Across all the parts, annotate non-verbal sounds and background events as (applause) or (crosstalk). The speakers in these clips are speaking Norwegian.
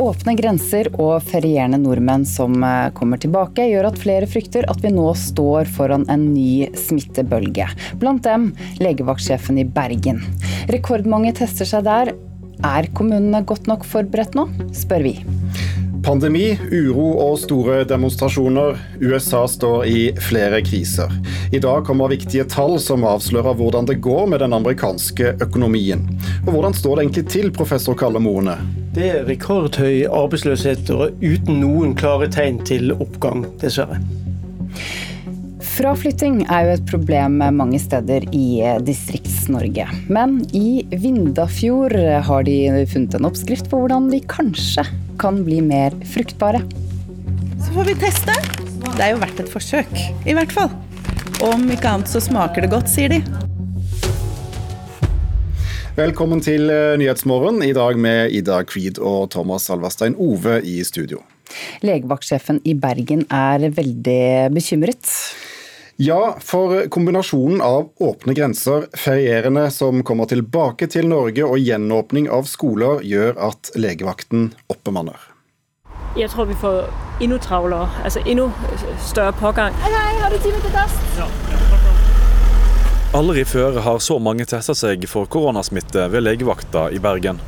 Åpne grenser og ferierende nordmenn som eh, kommer tilbake, gjør at flere frykter at vi nå står foran en ny smittebølge. Blant dem legevaktsjefen i Bergen. Rekordmange tester seg der. Er kommunene godt nok forberedt nå, spør vi. Pandemi, uro og store demonstrasjoner. USA står i flere kriser. I dag kommer viktige tall som avslører hvordan det går med den amerikanske økonomien. Og hvordan står det egentlig til, professor Kalle Moene? Det er rekordhøy arbeidsløshet og uten noen klare tegn til oppgang, dessverre. Fraflytting er jo et problem mange steder i Distrikts-Norge. Men i Vindafjord har de funnet en oppskrift på hvordan de kanskje kan bli mer fruktbare. Så får vi teste. Det er jo verdt et forsøk, i hvert fall. Om ikke annet så smaker det godt, sier de. Velkommen til eh, Nyhetsmorgen, i dag med Ida Creed og Thomas Alverstein Ove i studio. Legevaktsjefen i Bergen er veldig bekymret. Ja, for kombinasjonen av åpne grenser, ferierende som kommer tilbake til Norge og gjenåpning av skoler gjør at legevakten oppbemanner. Jeg tror vi får enda travlere, altså enda større pågang. Hei, hei, har du time til test? Ja. Aldri før har så mange testa seg for koronasmitte ved legevakta i Bergen.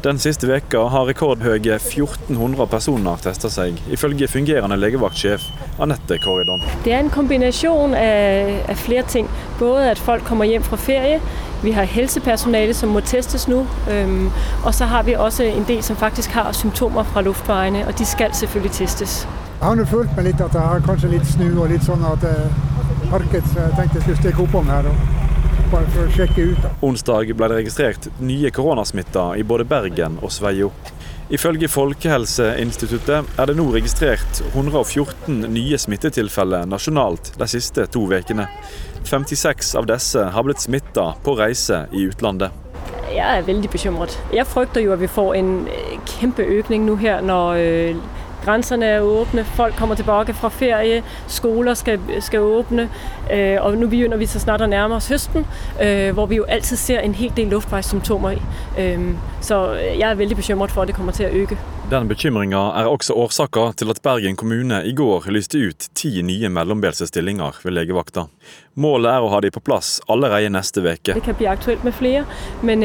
Den siste veka har rekordhøye 1400 personer testa seg, ifølge fungerende legevaktsjef Anette Korridon. Det er en kombinasjon av, av, flere ting. Både at folk kommer hjem fra ferie, vi har helsepersonale som må testes nå, øhm, og så har vi også en del som faktisk har symptomer fra luftveiene, og de skal selvfølgelig testes. Jeg har nå følt meg litt at jeg har kanskje litt snu og litt sånn at jeg så jeg tenkte jeg skulle stikke oppom her. Og bare for å sjekke ut. Da. Onsdag ble det registrert nye koronasmitter i både Bergen og Sveio. Ifølge Folkehelseinstituttet er det nå registrert 114 nye smittetilfeller nasjonalt de siste to ukene. 56 av disse har blitt smitta på reise i utlandet. Jeg er veldig bekymret. Jeg frykter jo at vi får en kjempeøkning nå her når øh, Grænserne er åpne, folk kommer tilbake fra ferie, skoler skal, skal åpne. Øh, og nå begynner vi så snart å nærme oss høsten, øh, hvor vi jo alltid ser en hel del luftveissymptomer. Øh, så jeg er veldig bekymret for at det kommer til å øke. Den bekymringa er også årsaka til at Bergen kommune i går lyste ut ti nye mellombelse stillinger ved legevakta. Målet er å ha de på plass allerede neste uke. Det kan bli aktuelt med flere, men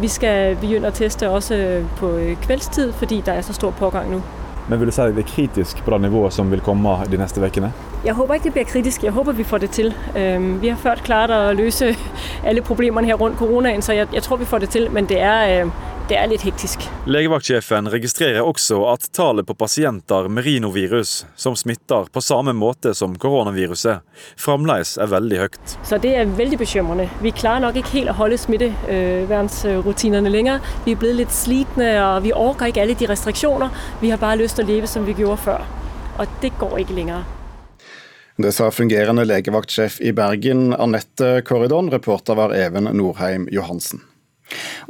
vi skal begynne å teste også på kveldstid, fordi det er så stor pågang nå. Men vil du si det er kritisk på det nivået som vil komme de neste ukene? Jeg håper ikke det blir kritisk. Jeg håper vi får det til. Vi har ført klart å løse (laughs) alle problemerne her rundt koronaen, så jeg, jeg tror vi får det til. Men det er, det er litt hektisk. Legevaktsjefen registrerer også at tallet på pasienter med rinovirus som smitter på samme måte som koronaviruset, fremdeles er veldig høyt. Så det er veldig bekymrende. Vi klarer nok ikke helt å holde smittevernrutinene lenger. Vi er blitt litt slitne, og vi orker ikke alle de restriksjoner. Vi har bare lyst til å leve som vi gjorde før. Og det går ikke lenger. Det sa fungerende legevaktsjef i Bergen, Anette Korridon. Reporter var Even Norheim Johansen.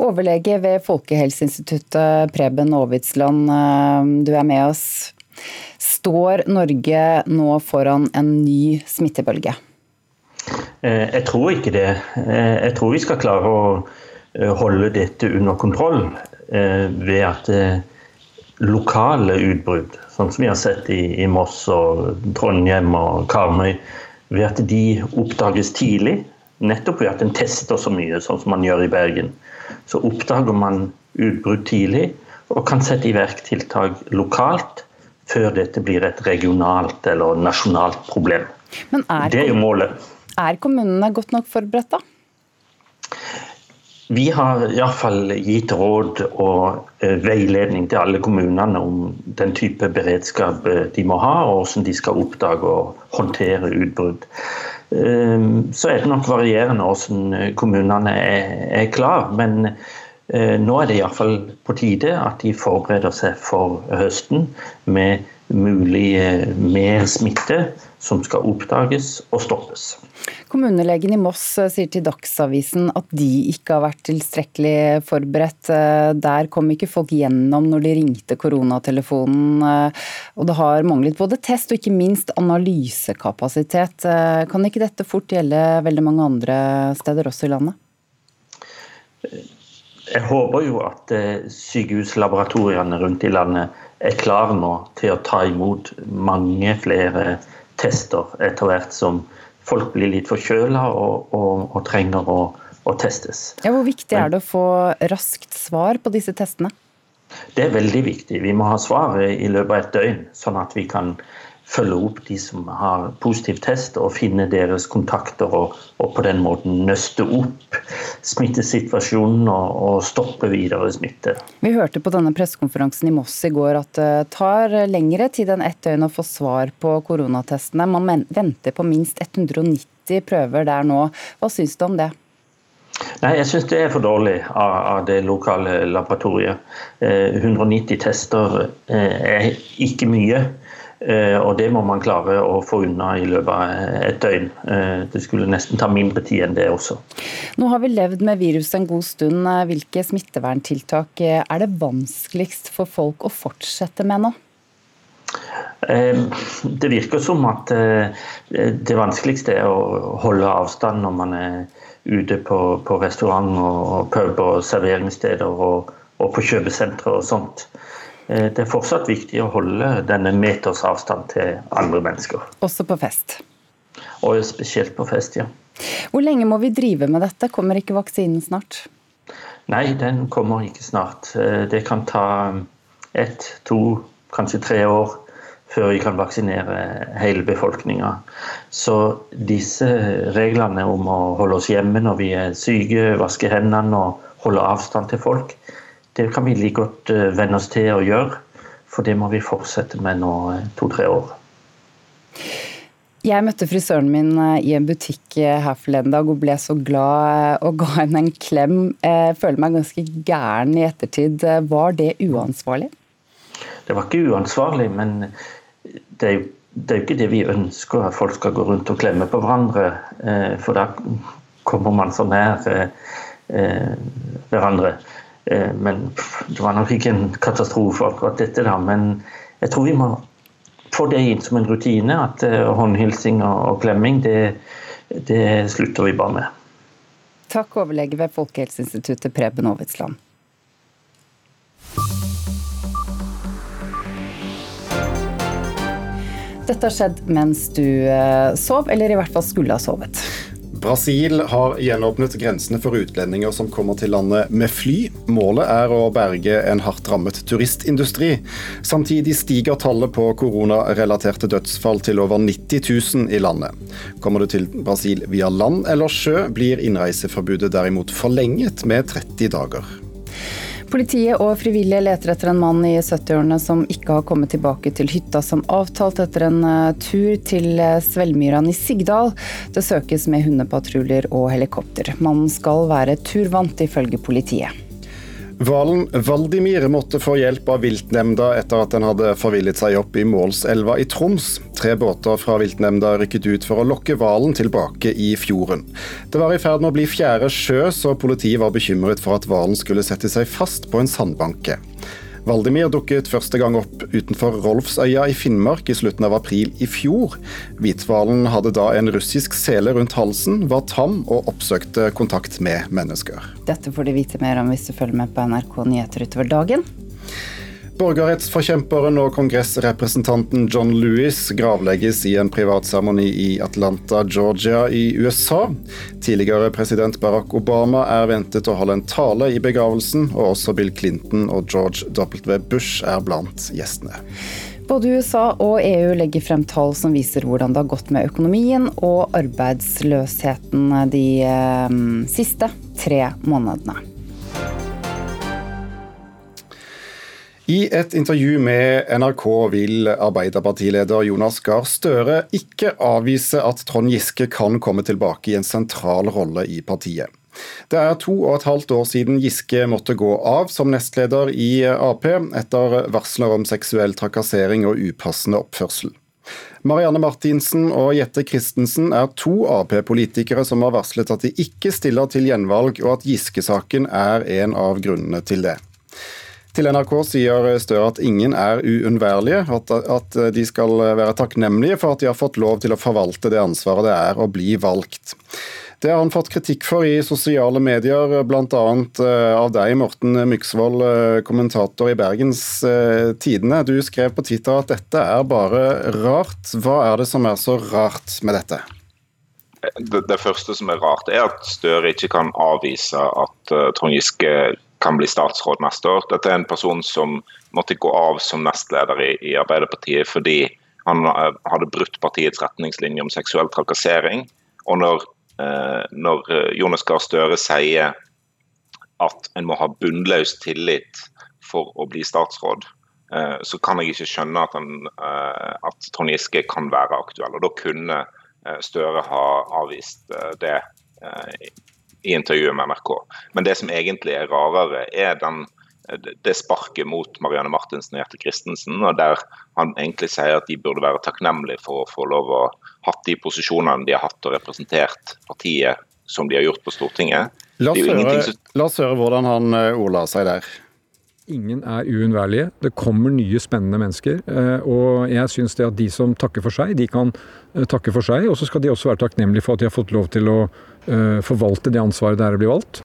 Overlege ved Folkehelseinstituttet, Preben Aavitsland, eh, du er med oss. Står Norge nå foran en ny smittebølge? Eh, jeg tror ikke det. Eh, jeg tror vi skal klare å holde dette under kontroll ved at lokale utbrudd, sånn som vi har sett i, Moss og Trondheim og Karmøy, ved at de oppdages tidlig Nettopp ved at en tester så mye, sånn som man gjør i Bergen, så oppdager man utbrudd tidlig og kan sette i verk tiltak lokalt før dette blir et regionalt eller nasjonalt problem. Er, det er jo målet. Er kommunene godt nok forberedt, da? Vi har iallfall gitt råd og eh, veiledning til alle kommunene om den type beredskap eh, de må ha, og hvordan de skal oppdage og håndtere utbrudd. Ehm, så er det nok varierende hvordan eh, kommunene er, klar, men eh, nå er det iallfall på tide at de forbereder seg for høsten med mulig eh, mer smitte som skal oppdages og stoppes. Kommunelegen i Moss sier til Dagsavisen at de ikke har vært tilstrekkelig forberedt. Der kom ikke folk gjennom når de ringte koronatelefonen. Og det har manglet både test og ikke minst analysekapasitet. Kan ikke dette fort gjelde veldig mange andre steder også i landet? jeg håper jo at sykehuslaboratoriene rundt i landet er klare nå til å ta imot mange flere tester etter hvert som folk blir litt forkjøla og, og, og, trenger å, å testes. Ja, hvor viktig er det å få raskt svar på disse testene? Det er veldig viktig. Vi må ha svaret i løpet av et døgn, sånn at vi kan følge opp de som har positiv test, og finne deres kontakter, og, og på den måten nøste opp smittesituasjonen og, og, stoppe videre smitte. Vi hørte på denne pressekonferansen i Moss i går at det tar lengre tid enn ett døgn å få svar på koronatestene. Man venter på minst 190 prøver der nå. Hva syns du om det? Nei, Jeg syns det er for dårlig av, av det lokale laboratoriet. Eh, 190 tester eh, er ikke mye. Eh, og det må man klare å få unna i løpet av et døgn. Eh, det skulle nesten ta mindre tid enn det også. Nå har vi levd med viruset en god stund. Hvilke smitteverntiltak er det vanskeligst for folk å fortsette med nå? Eh, det virker som at det vanskeligste er å holde avstand når man er ute på, på restaurant og pub og serveringssteder og, og på kjøpesentre og sånt. Eh, det er fortsatt viktig å holde denne meters avstand til andre mennesker. Også på fest? Og spesielt på fest, ja. Hvor lenge må vi drive med dette? Kommer ikke vaksinen snart? Nei, den kommer ikke snart. Eh, det kan ta ett, to, kanskje tre år før vi kan vaksinere hele befolkninga. Så disse reglene om å holde oss hjemme når vi er syke, vaske hendene og holde avstand til folk, det kan vi like godt eh, venne oss til å gjøre. For det må vi fortsette med nå eh, to-tre år. Jeg møtte frisøren min eh, i en butikk her forleden dag og ble så glad og (laughs) ga henne en klem. Jeg føler meg ganske gæren i ettertid. Var det uansvarlig? Det var ikke uansvarlig, men det er jo det er jo ikke det vi ønsker, at folk skal gå rundt og klemme på hverandre. For da kommer man så nær hverandre. Eh, men det var nok ikke en katastrofe akkurat dette, da. Men jeg tror vi må få det inn som en rutine. At eh, håndhilsing og klemming, det, det slutter vi bare med. Takk, overlege ved Folkehelseinstituttet Preben Aavitsland. Dette har skjedd mens du eh, sov, eller i hvert fall skulle ha sovet. Brasil har gjenåpnet grensene for utlendinger som kommer til landet med fly. Målet er å berge en hardt rammet turistindustri. Samtidig stiger tallet på koronarelaterte dødsfall til over 90 000 i landet. Kommer du til Brasil via land eller sjø, blir innreiseforbudet derimot forlenget med 30 dager. Politiet og frivillige leter etter en mann i 70-årene som ikke har kommet tilbake til hytta som avtalt etter en eh, tur til eh, Svelmyran i Sigdal. Det søkes med hundepatruljer og helikopter. Mannen skal være turvant, ifølge politiet. Hvalen Valdimir måtte få hjelp av viltnemnda etter at den hadde forvillet seg opp i Målselva i Troms. Tre båter fra viltnemnda rykket ut for å lokke hvalen tilbake i fjorden. Det var i ferd med å bli fjerde sjø, så politiet var bekymret for at hvalen skulle sette seg fast på en sandbanke. Valdimir dukket første gang opp utenfor Rolfsøya i Finnmark i slutten av april i fjor. Hvithvalen hadde da en russisk sele rundt halsen, var tam og oppsøkte kontakt med mennesker. Dette får du vite mer om hvis du følger med på NRK Nyheter utover dagen. Borgerrettsforkjemperen og kongressrepresentanten John Lewis gravlegges i en privatseremoni i Atlanta, Georgia i USA. Tidligere president Barack Obama er ventet å holde en tale i begravelsen, og også Bill Clinton og George W. Bush er blant gjestene. Både USA og EU legger frem tall som viser hvordan det har gått med økonomien og arbeidsløsheten de eh, siste tre månedene. I et intervju med NRK vil Arbeiderpartileder Jonas Gahr Støre ikke avvise at Trond Giske kan komme tilbake i en sentral rolle i partiet. Det er to og et halvt år siden Giske måtte gå av som nestleder i Ap etter varsler om seksuell trakassering og upassende oppførsel. Marianne Martinsen og Jette Christensen er to Ap-politikere som har varslet at de ikke stiller til gjenvalg, og at Giske-saken er en av grunnene til det. Til NRK sier Støre at ingen er uunnværlige, at, at, de skal være takknemlige for at de har fått lov til å forvalte det ansvaret det er å bli valgt. Det har han fått kritikk for i sosiale medier, bl.a. Eh, av deg, Morten Myksvold, eh, kommentator i Bergens eh, Tidende. Du skrev på Twitter at dette er bare rart. Hva er det som er så rart med dette? Det, det første som er rart, er at Støre ikke kan avvise at Trond Giske kan bli statsråd neste år. Dette er en person som måtte gå av som nestleder i, i Arbeiderpartiet fordi han hadde brutt partiets retningslinje om seksuell trakassering. Og når Eh, når eh, Jonas Gahr Støre sier at en må ha bunnløs tillit for å bli statsråd, eh, så kan jeg ikke skjønne at, han, at Trond Giske kan være aktuell. Og Da kunne Støre ha avvist det i intervjuet med NRK. Men det som egentlig er rarere, er den det sparket mot Marianne Martinsen og Gjerte Christensen, og der han egentlig sier at de burde være takknemlige for å få lov å hatt de posisjonene de har hatt og representert partiet som de har gjort på Stortinget. La oss, høre, som... la oss høre hvordan han eh, ordla seg der. Ingen er uunnværlige. Det kommer nye, spennende mennesker. Eh, og jeg syns det at de som takker for seg, de kan eh, takke for seg. Og så skal de også være takknemlige for at de har fått lov til å forvalte det ansvaret det er å bli valgt.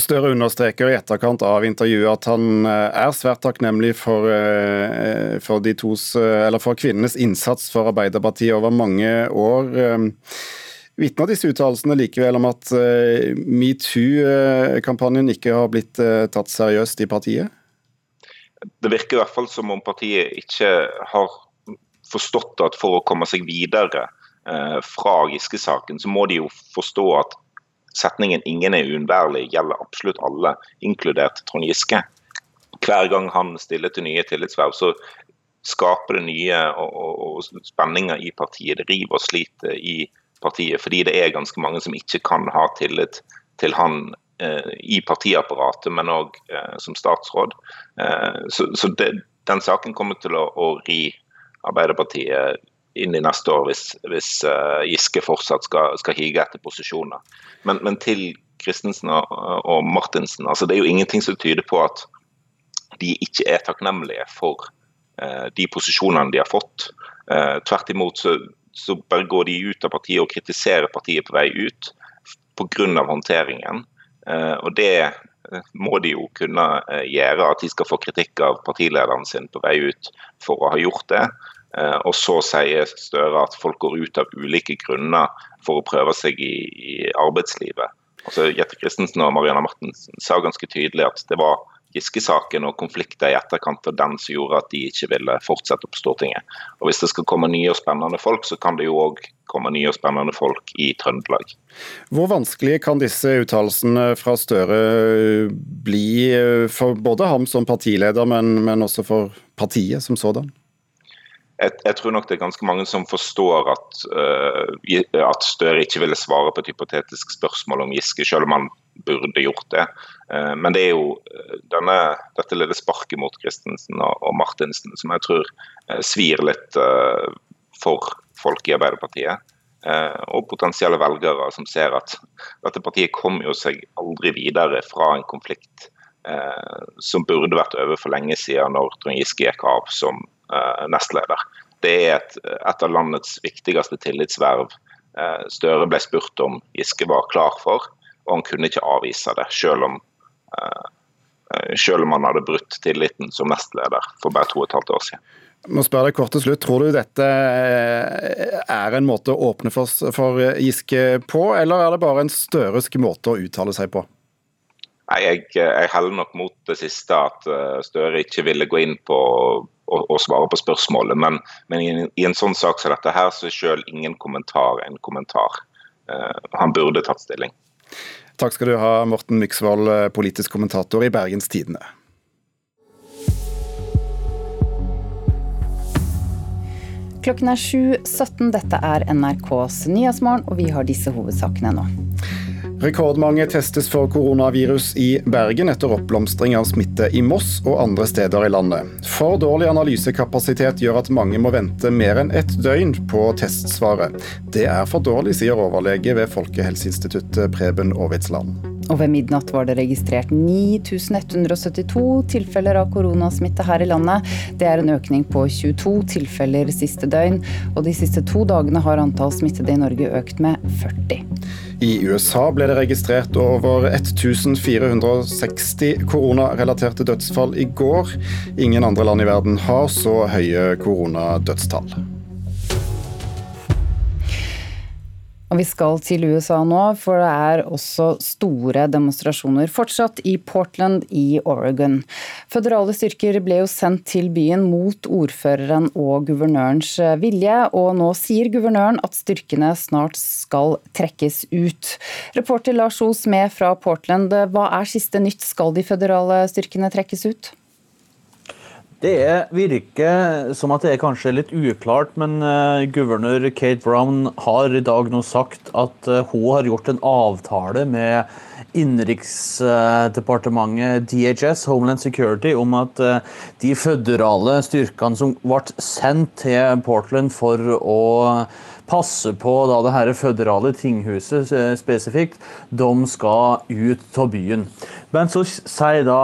Støre understreker i etterkant av intervjuet at han eh, er svært takknemlig for, eh, for, tos, eh, for kvinnenes innsats for Arbeiderpartiet over mange år. Vitner disse uttalelsene likevel om at metoo-kampanjen ikke har blitt tatt seriøst i partiet? Det virker i hvert fall som om partiet ikke har forstått at for å komme seg videre fra Giske-saken, så må de jo forstå at setningen 'ingen er uunnværlig' gjelder absolutt alle, inkludert Trond Giske. Hver gang han stiller til nye tillitsverv, så skaper det nye og, og, og spenninger i partiet. Det river og sliter i partiet, fordi det er ganske mange som ikke kan ha tillit til han eh, i partiapparatet, men òg eh, som statsråd. Eh, så, så det, den saken kommer til å, å ri Arbeiderpartiet inn i neste år hvis, hvis uh, Giske fortsatt skal, skal, hige etter posisjoner. Men, men til Christensen og, og, Martinsen, altså det er jo ingenting som tyder på at de ikke er takknemlige for uh, de posisjonene de har fått. Uh, tvert imot så, så, bare går de ut av partiet og kritiserer partiet på vei ut pga. håndteringen. og det må de jo kunne gjøre, at de skal få kritikk av partilederen sin på vei ut for å ha gjort det. Eh, og så sier Støre at folk går ut av ulike grunner for å prøve seg i, i arbeidslivet. Altså, Jette Christensen og Marianne Martensen sa ganske tydelig at det var Giske-saken og konflikter i etterkant av den som gjorde at de ikke ville fortsette på Stortinget. Og Hvis det skal komme nye og spennende folk, så kan det jo òg komme nye og spennende folk i Trøndelag. Hvor vanskelig kan disse uttalelsene fra Støre bli for både ham som partileder, men, men også for partiet som sådan? jeg, jeg, tror nok det er ganske mange som forstår at, uh, at Støre ikke ville svare på et hypotetisk spørsmål om Giske, selv om han burde gjort det. Uh, men det er jo eh, denne, dette lille sparket mot Christensen og, Martinsen som jeg tror uh, svir litt for folk i Arbeiderpartiet. og potensielle velgere som ser at dette partiet kom jo seg aldri videre fra en konflikt som burde vært over for lenge siden når Trond Giske gikk av som Eh, nestleder. Det er et, et av landets viktigste tillitsverv. Eh, Støre ble spurt om Giske var klar for, og han kunne ikke avvise det, selv om, eh, selv om han hadde brutt tilliten som nestleder for bare to og et halvt år siden. Må spørre deg kort til slutt, Tror du dette er en måte å åpne for, for Giske på, eller er det bare en støresk måte å uttale seg på? Nei, jeg, jeg heller nok mot det siste, at Støre ikke ville gå inn på å, svare på spørsmålet. Men, men i, i, en sånn sak som dette her, så er selv ingen kommentar en kommentar. Uh, han burde tatt stilling. Takk skal du ha, Morten Myksvold, politisk kommentator i Bergens Tidende. Klokken er 7.17. Dette er NRKs Nyhetsmorgen, og vi har disse hovedsakene nå. Rekordmange testes for koronavirus i Bergen etter oppblomstring av smitte i Moss og andre steder i landet. For dårlig analysekapasitet gjør at mange må vente mer enn ett døgn på testsvaret. Det er for dårlig, sier overlege ved Folkehelseinstituttet Preben Aavitsland. Og ved midnatt var det registrert 9172 tilfeller av koronasmitte her i landet. Det er en økning på 22 tilfeller siste døgn, og de siste to dagene har antall smittede i Norge økt med 40. I USA ble det registrert over 1460 koronarelaterte dødsfall i går. Ingen andre land i verden har så høye koronadødstall. Og vi skal til USA nå, for det er også store demonstrasjoner fortsatt i Portland i Oregon. Føderale styrker ble jo sendt til byen mot ordføreren og guvernørens vilje, og nå sier guvernøren at styrkene snart skal trekkes ut. Reporter Lars Os med fra Portland, hva er siste nytt, skal de føderale styrkene trekkes ut? Det virker som at det er kanskje litt uklart, men uh, guvernør Kate Brown har i dag nå sagt at uh, hun har gjort en avtale med Innenriksdepartementet, DHS, Homeland Security, om at de føderale styrkene som ble sendt til Portland for å passe på da det her føderale tinghuset spesifikt, de skal ut av byen. Men så sier da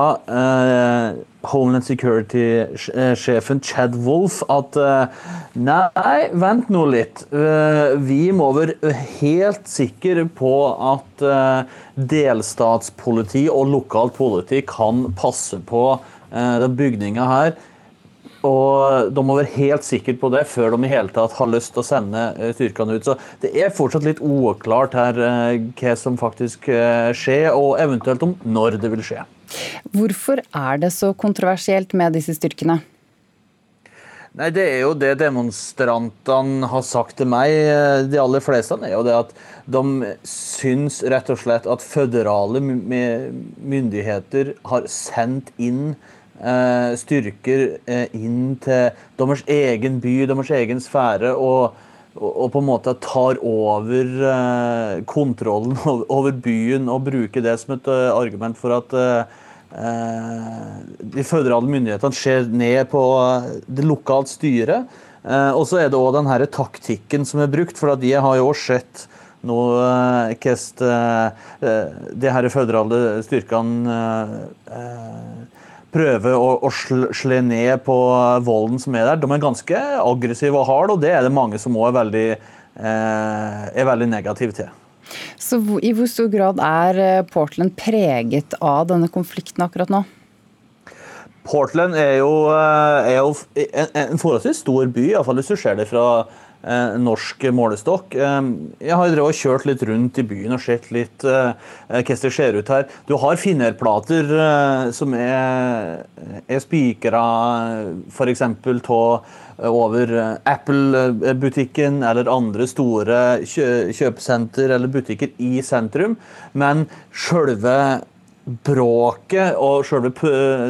Homeland Security-sjefen Chad Wolf at eh, nei, vent nå litt. Eh, vi må være helt sikre på at eh, delstatspoliti og lokalt politi kan passe på den bygninga her. Og De må være helt sikre på det før de i hele tatt har lyst til å sende styrkene ut. Så Det er fortsatt litt uklart her hva som faktisk skjer, og eventuelt om når det vil skje. Hvorfor er det så kontroversielt med disse styrkene? Nei, Det er jo det demonstrantene har sagt til meg, de aller fleste. er jo det at De syns rett og slett at føderale myndigheter har sendt inn eh, styrker eh, inn til deres egen by, deres egen sfære. og og på en måte tar over eh, kontrollen (laughs) over byen og bruker det som et eh, argument for at eh, de føderale myndighetene ser ned på det lokalt styret. Og så er det òg den taktikken som er brukt, for de har jo sett nå hvordan de her føderale styrkene prøver å, å slå ned på volden som er der. De er ganske aggressive og harde, og det er det mange som òg er, veldig, eh, er veldig negative til. Så I hvor stor grad er eh, Portland preget av denne konflikten akkurat nå? Portland er jo, eh, er jo en, forholdsvis stor by, iallfall hvis du ser det fra norsk målestokk. Eh, jeg har og kjørt litt rundt i byen og sett litt eh, hvordan det ser ut her. Du har finnerplater som er, er spikra f.eks. over Apple-butikken eller andre store kjøpesenter eller butikker i sentrum, men sjølve bråket og selve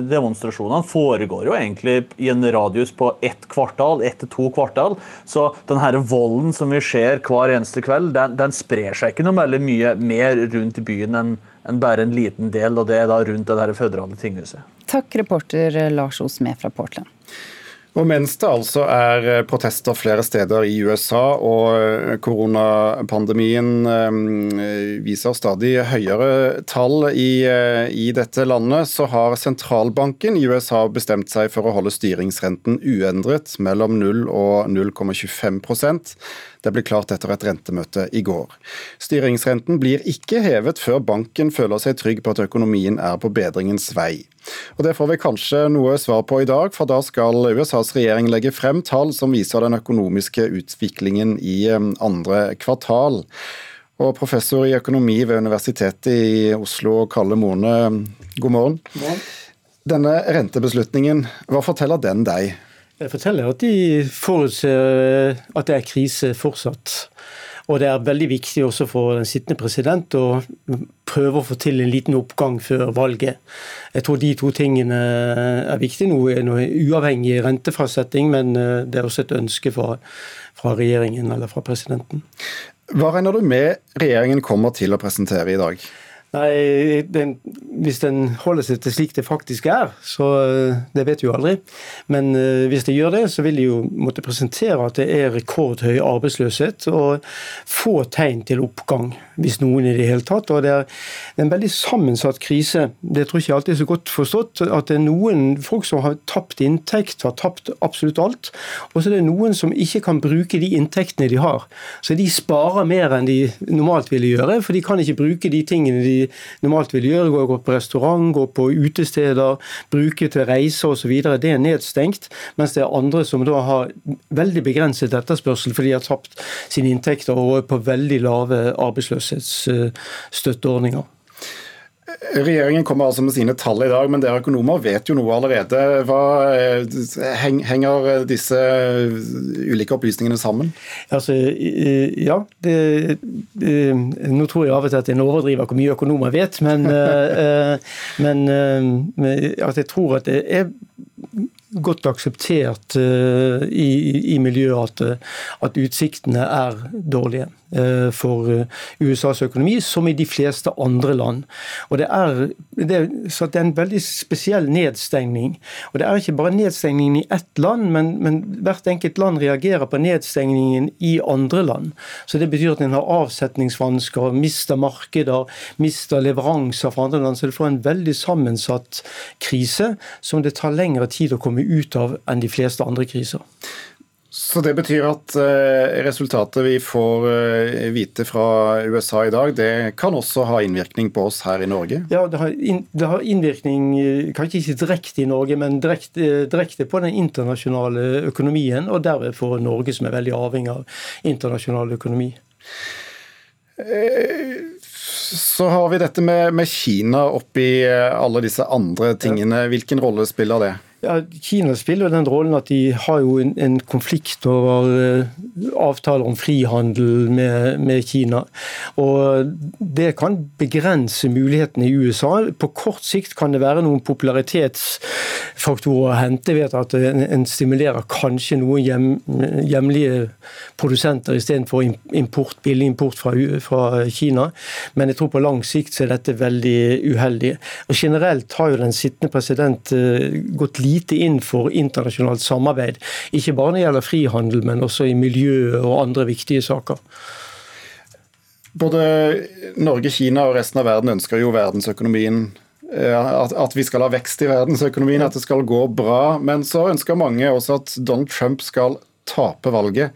demonstrasjonene foregår jo egentlig i en radius på ett kvartal, ett til to kvartal. Så den her volden som vi ser hver eneste kveld, den, den sprer seg ikke noe veldig mye mer rundt i byen enn en bare en liten del, og det er da rundt det føderale tinghuset. Takk, reporter Lars Osme fra Portland. Og mens det altså er eh, protester flere steder i USA og eh, koronapandemien eh, viser stadig høyere tall i, i, dette landet, så har sentralbanken i USA bestemt seg for å holde styringsrenten uendret mellom 0 og 0,25 det ble klart etter et rentemøte i går. Styringsrenten blir ikke hevet før banken føler seg trygg på at økonomien er på bedringens vei. Og Det får vi kanskje noe svar på i dag, for da skal USAs regjering legge frem tall som viser den økonomiske utviklingen i eh, andre kvartal. Og Professor i økonomi ved Universitetet i Oslo, Kalle Morne, god morgen. God morgen. Denne rentebeslutningen, hva forteller den deg? Det forteller at de forutser at det er krise fortsatt. Og det er veldig viktig også for den sittende president å prøve å få til en liten oppgang før valget. Jeg tror de to tingene er viktige. Noe, noe uavhengig rentefastsetting, men eh, det er også et ønske fra, fra regjeringen eller fra presidenten. Hva regner du med regjeringen kommer til å presentere i dag? Nei, den, Hvis den holder seg til slik det faktisk er, så eh, det vet vi jo aldri. Men uh, hvis det gjør det, så vil de jo måtte presentere at det er rekordhøy arbeidsløshet og få tegn til oppgang. Hvis noen i det hele tatt. og Det er en veldig sammensatt krise. Det tror jeg ikke alltid er så godt forstått. At det er noen folk som har tapt inntekt, har tapt absolutt alt. Og så er det noen som ikke kan bruke de inntektene de har. Så de sparer mer enn de normalt ville gjøre, for de kan ikke bruke de tingene de normalt ville gjøre. Gå på restaurant, gå på utesteder, bruke til reise osv. Det er nedstengt. Mens det er andre som da har veldig begrenset etterspørsel fordi de har tapt sine inntekter og er på veldig lave arbeidsløshetsstøtteordninger. Regjeringen kommer altså med sine tall i dag, men dere økonomer vet jo noe allerede. Hva eh, Henger disse ulike opplysningene sammen? Altså, ja, det, det, Nå tror jeg av og til at en overdriver hvor mye økonomer vet, men, (laughs) eh, men at jeg tror at det er godt akseptert i, i miljøet at, at utsiktene er dårlige. Eh, for eh, USAs økonomi, som i de fleste andre land. Og det er, det så det er en veldig spesiell nedstengning. Og Det er ikke bare nedstengningen i ett land, men, men, hvert enkelt land reagerer på nedstengningen i andre land. Så Det betyr at en har avsetningsvansker, mister markeder, mister leveranser fra andre land. Så det får en veldig sammensatt krise som det tar lengre tid å komme ut av enn de fleste andre kriser. Så det betyr at eh, resultatet vi får eh, vite fra USA i dag, det kan også ha innvirkning på oss her i Norge? Ja, det har, inn, det har innvirkning, eh, kanskje ikke direkte i Norge, men direkte, direkte, på den internasjonale økonomien, og derved for Norge, som er veldig avhengig av internasjonal økonomi. Så har vi dette med, med Kina oppi alle disse andre tingene. Hvilken rolle spiller det? Ja, Kina spiller den rollen at de har jo en, en konflikt over uh, avtaler om frihandel med, med, Kina. Og Det kan begrense mulighetene i USA. På kort sikt kan det være noen popularitetsfaktorer å hente ved at en, en stimulerer kanskje noen hjem, hjemlige produsenter istedenfor import, billig import fra, fra, Kina. Men jeg tror på lang sikt så er dette veldig uheldig. Og Generelt har jo den sittende president uh, gått litt lite inn for internasjonalt samarbeid. Ikke bare når det gjelder frihandel, men også i miljø og andre viktige saker. Både Norge, Kina og resten av verden ønsker jo verdensøkonomien eh, at, at, vi skal ha vekst i verdensøkonomien, at det skal gå bra. Men så ønsker mange også at Donald Trump skal tape valget.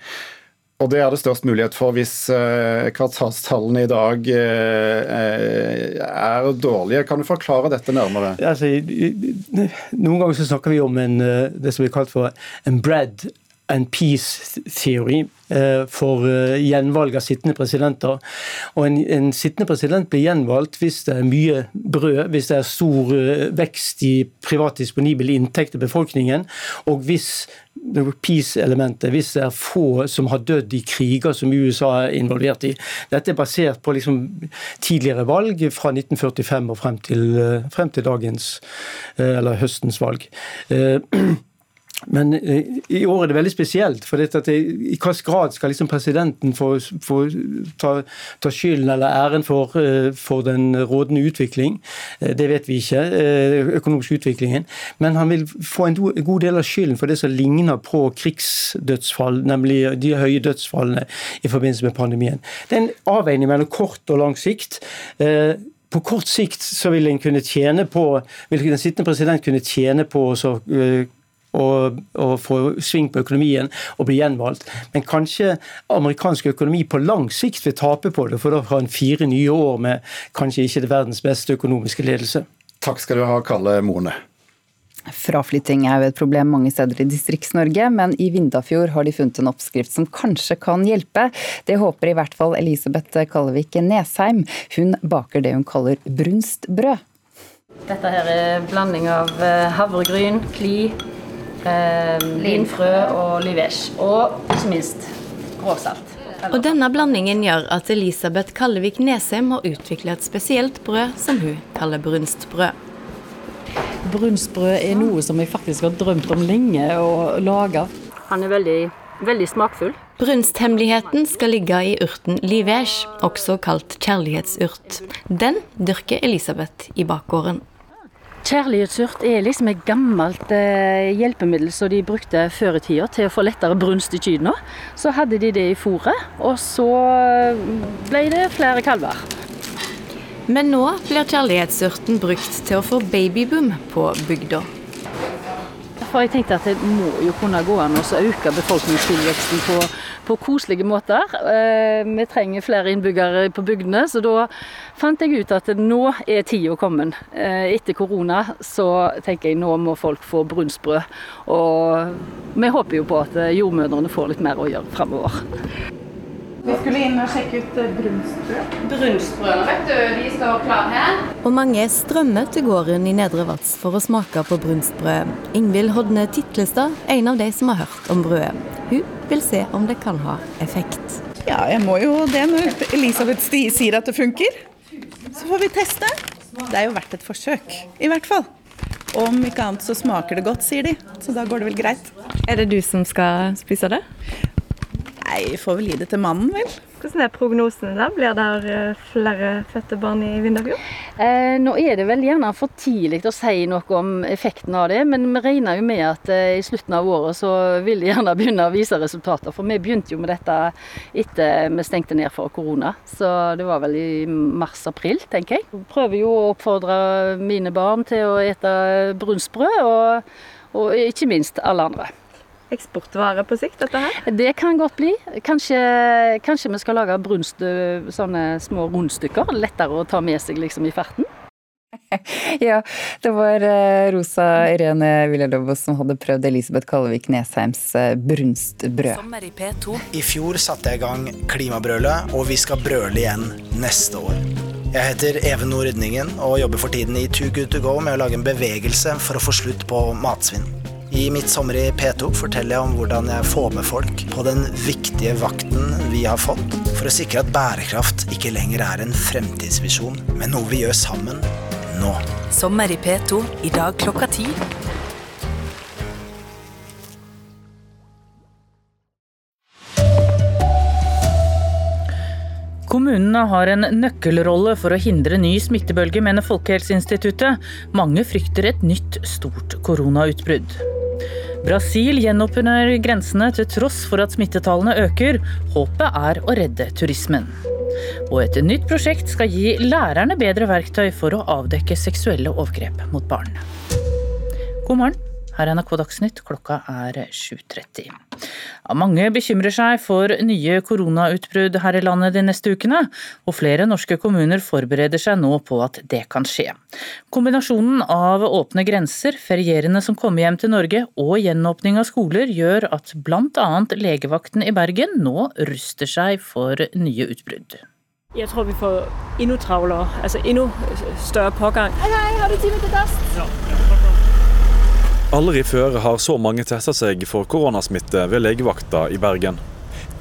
Og det er det størst mulighet for hvis eh, kvartalstallene i dag eh, er dårlige. Kan du forklare dette nærmere? Altså, noen ganger så snakker vi om en, eh, det som blir kalt for en bread and peace-teori for gjenvalg av sittende presidenter. Og en, en, sittende president blir gjenvalgt hvis det er mye brød, hvis det er stor vekst i privat disponibel inntekt til befolkningen, og hvis peace-elementet hvis det er få som har dødd i kriger som USA er involvert i. Dette er basert på liksom tidligere valg fra 1945 og frem til, eh, frem til dagens, eh, eller høstens valg. Men eh, i år er det veldig spesielt. for dette, I hvilken grad skal liksom presidenten få, få ta, ta, skylden eller æren for, eh, for, den rådende utvikling? Eh, det vet vi ikke. økonomisk utviklingen. Men han vil få en god del av skylden for det som ligner på krigsdødsfall, nemlig de høye dødsfallene i forbindelse med pandemien. Det er en avveining mellom kort og lang sikt. På kort sikt så vil, kunne tjene på, vil den sittende president kunne tjene på å og, og få sving på økonomien og bli gjenvalgt. Men kanskje amerikansk økonomi på lang sikt vil tape på det, for da har en fire nye år med kanskje ikke det verdens beste økonomiske ledelse. Takk skal du ha, Kalle Morne. Fraflytting er jo et problem mange steder i Distrikts-Norge, men i Vindafjord har de funnet en oppskrift som kanskje kan hjelpe. Det håper i hvert fall Elisabeth Kallevik Nesheim. Hun baker det hun kaller brunstbrød. Dette her er blanding av eh, havregryn, kli, eh, linfrø og livesh. Og ikke minst grovsalt. Og denne blandingen gjør at Elisabeth Kallevik Nesheim har utvikla et spesielt brød som hun kaller brunstbrød. Brunstbrød er noe som jeg faktisk har drømt om lenge å lage. Han er veldig, veldig smakfull. Brunsthemmeligheten skal ligge i urten livège, også kalt kjærlighetsurt. Den dyrker Elisabeth i bakgården. Kjærlighetsurt er liksom et gammelt eh, hjelpemiddel som de brukte før i tida til å få lettere brunst i kyrne. Så hadde de det i fôret, og så ble det flere kalver. Men nå blir kjærlighetsurten brukt til å få babyboom på bygda. For jeg tenkte at det må jo kunne gå an å øke befolkningstilveksten på, på koselige måter. Eh, vi trenger flere innbyggere på bygdene, så da fant jeg ut at nå er tida kommet. Eh, etter korona så tenker jeg nå må folk få brunstbrød. Og vi håper jo på at jordmødrene får litt mer å gjøre framover. Vi skulle inn og sjekke ut brunstbrød.» brunstbrød. Brunstbrødene, vet du, de står klar her. Og mange strømmer til gården i Nedre Vats for å smake på brunstbrød. Ingvild Hodne Titlestad, en av de som har hørt om brødet. Hun vil se om det kan ha effekt. Ja, jeg må jo det når Elisabeth Stie sier at det funker. Så får vi teste. Det er jo verdt et forsøk, i hvert fall. Om ikke annet så smaker det godt, sier de. Så da går det vel greit. Er det du som skal spise det? Nei, vi får vel gi det til mannen, vel. Hvordan er prognosene da? Blir det eh, flere fødte barn i Vindafjord? Eh, nå er det vel gjerne for tidlig å si noe om effekten av det, men vi regner jo med at eh, i slutten av året så vil de gjerne (laughs) begynne å vise resultater. For vi begynte jo med dette etter vi stengte ned for korona, så det var vel i mars-april, tenker jeg. Jeg prøver jo å oppfordre mine barn til å ete brunstbrød, og, og ikke minst alle andre eksportvare på sikt, dette her? Det kan godt bli. Kanskje, kanskje vi skal lage brunst, sånne små rundstykker. Lettere å ta med seg liksom i farten. (laughs) ja, det var eh, Rosa Irene Villalobos som hadde prøvd Elisabeth Kallevik Nesheims eh, brunstbrød. Sommer i P2. I fjor satte jeg i gang Klimabrølet, og vi skal brøle igjen neste år. Jeg heter Even Nord Rydningen og jobber for tiden i Too Good To Go med å lage en bevegelse for å få slutt på matsvinn. I Mitt sommer i P2 forteller jeg om hvordan jeg får med folk på den viktige vakten vi har fått for å sikre at bærekraft ikke lenger er en fremtidsvisjon, men noe vi gjør sammen nå. Sommer i P2 i dag klokka ti. Kommunene har en nøkkelrolle for å hindre ny smittebølge, mener Folkehelseinstituttet. Mange frykter et nytt stort koronautbrudd. Brasil gjenåpner grensene til tross for at smittetallene øker. Håpet er å redde turismen. Og et nytt prosjekt skal gi lærerne bedre verktøy for å avdekke seksuelle overgrep mot barn. God morgen. Her er NRK Dagsnytt, klokka er 7.30. Ja, mange bekymrer seg for nye koronautbrudd her i landet de neste ukene, og flere norske kommuner forbereder seg nå på at det kan skje. Kombinasjonen av åpne grenser, ferierende som kommer hjem til Norge og gjenåpning av skoler gjør at bl.a. legevakten i Bergen nå ruster seg for nye utbrudd. Jeg tror vi får enda travlere, altså enda større pågang. Hei, hei, har du time til dass? Ja. Aldri før har så mange testa seg for koronasmitte ved legevakta i Bergen.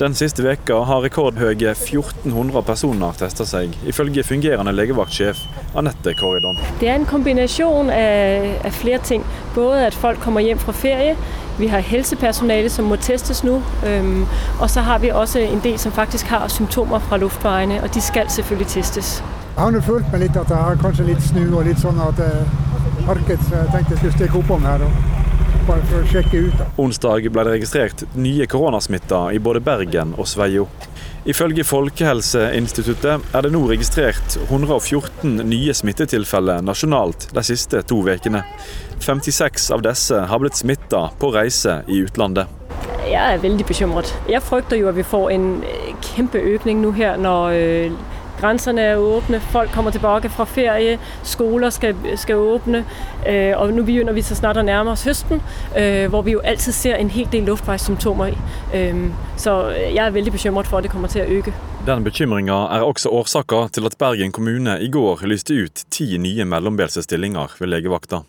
Den siste veka har rekordhøye 1400 personer testa seg, ifølge fungerende legevaktsjef Anette Korridon. Det er en kombinasjon av, av, flere ting. Både at folk kommer hjem fra ferie, vi har helsepersonale som må testes nå, øhm, og så har vi også en del som faktisk har symptomer fra luftveiene, og de skal selvfølgelig testes. Jeg har nå følt meg litt at jeg har kanskje litt snu og litt sånn at parket, så jeg tenkte jeg skulle stikke oppom her og bare for å sjekke ut. Da. Onsdag ble det registrert nye koronasmitter i både Bergen og Sveio. Ifølge Folkehelseinstituttet er det nå registrert 114 nye smittetilfeller nasjonalt de siste to ukene. 56 av disse har blitt smitta på reise i utlandet. Jeg er veldig bekymret. Jeg frykter jo at vi får en kjempeøkning nå her når Grænserne er åbne, folk kommer tilbake fra ferie, skoler skal, skal åbne. Øh, og nå begynner vi så snart å nærme oss høsten, øh, hvor vi jo alltid ser en hel del luftveissymptomer. Øh, så jeg er veldig bekymret for at det kommer til å øke. Den bekymringa er også årsaka til at Bergen kommune i går lyste ut ti nye mellombelse stillinger ved legevakta.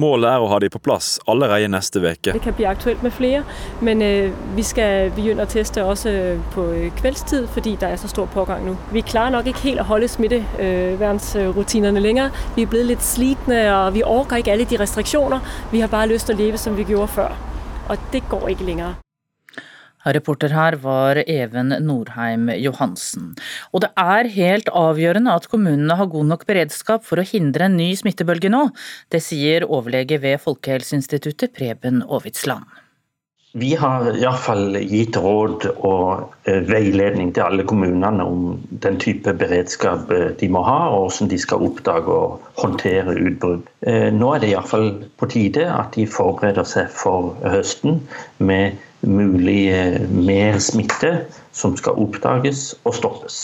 Målet er å ha de på plass allerede neste uke. Det kan bli aktuelt med flere, men øh, vi skal begynne å teste også på kveldstid, fordi det er så stor pågang nå. Vi klarer nok ikke helt å holde smittevernrutinene lenger. Vi er blitt litt slitne, og vi orker ikke alle de restriksjoner. Vi har bare lyst til å leve som vi gjorde før. Og det går ikke lenger. Reporter her var Even Norheim Johansen. Og det er helt avgjørende at kommunene har god nok beredskap for å hindre en ny smittebølge nå. Det sier overlege ved Folkehelseinstituttet Preben Aavitsland. Vi har iallfall gitt råd og eh, veiledning til alle kommunene om den type beredskap eh, de må ha, og hvordan de skal oppdage og håndtere utbrudd. Eh, nå er det iallfall på tide at de forbereder seg for høsten med mulig mer smitte som skal oppdages og stoppes.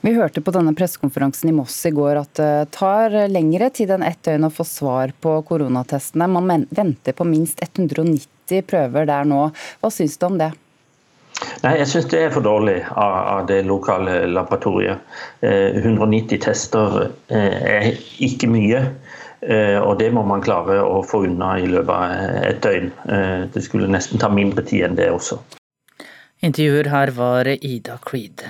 Vi hørte på denne pressekonferansen i Moss i går at det tar lengre tid enn ett døgn å få svar på koronatestene. Man venter på minst 190 prøver der nå. Hva syns du om det? Nei, Jeg syns det er for dårlig av, det lokale laboratoriet. 190 eh, tester eh, er ikke mye. Eh, og det må man klare å få unna i løpet av et døgn. Det skulle nesten ta mindre tid enn det også. Intervjuer her var Ida Creed.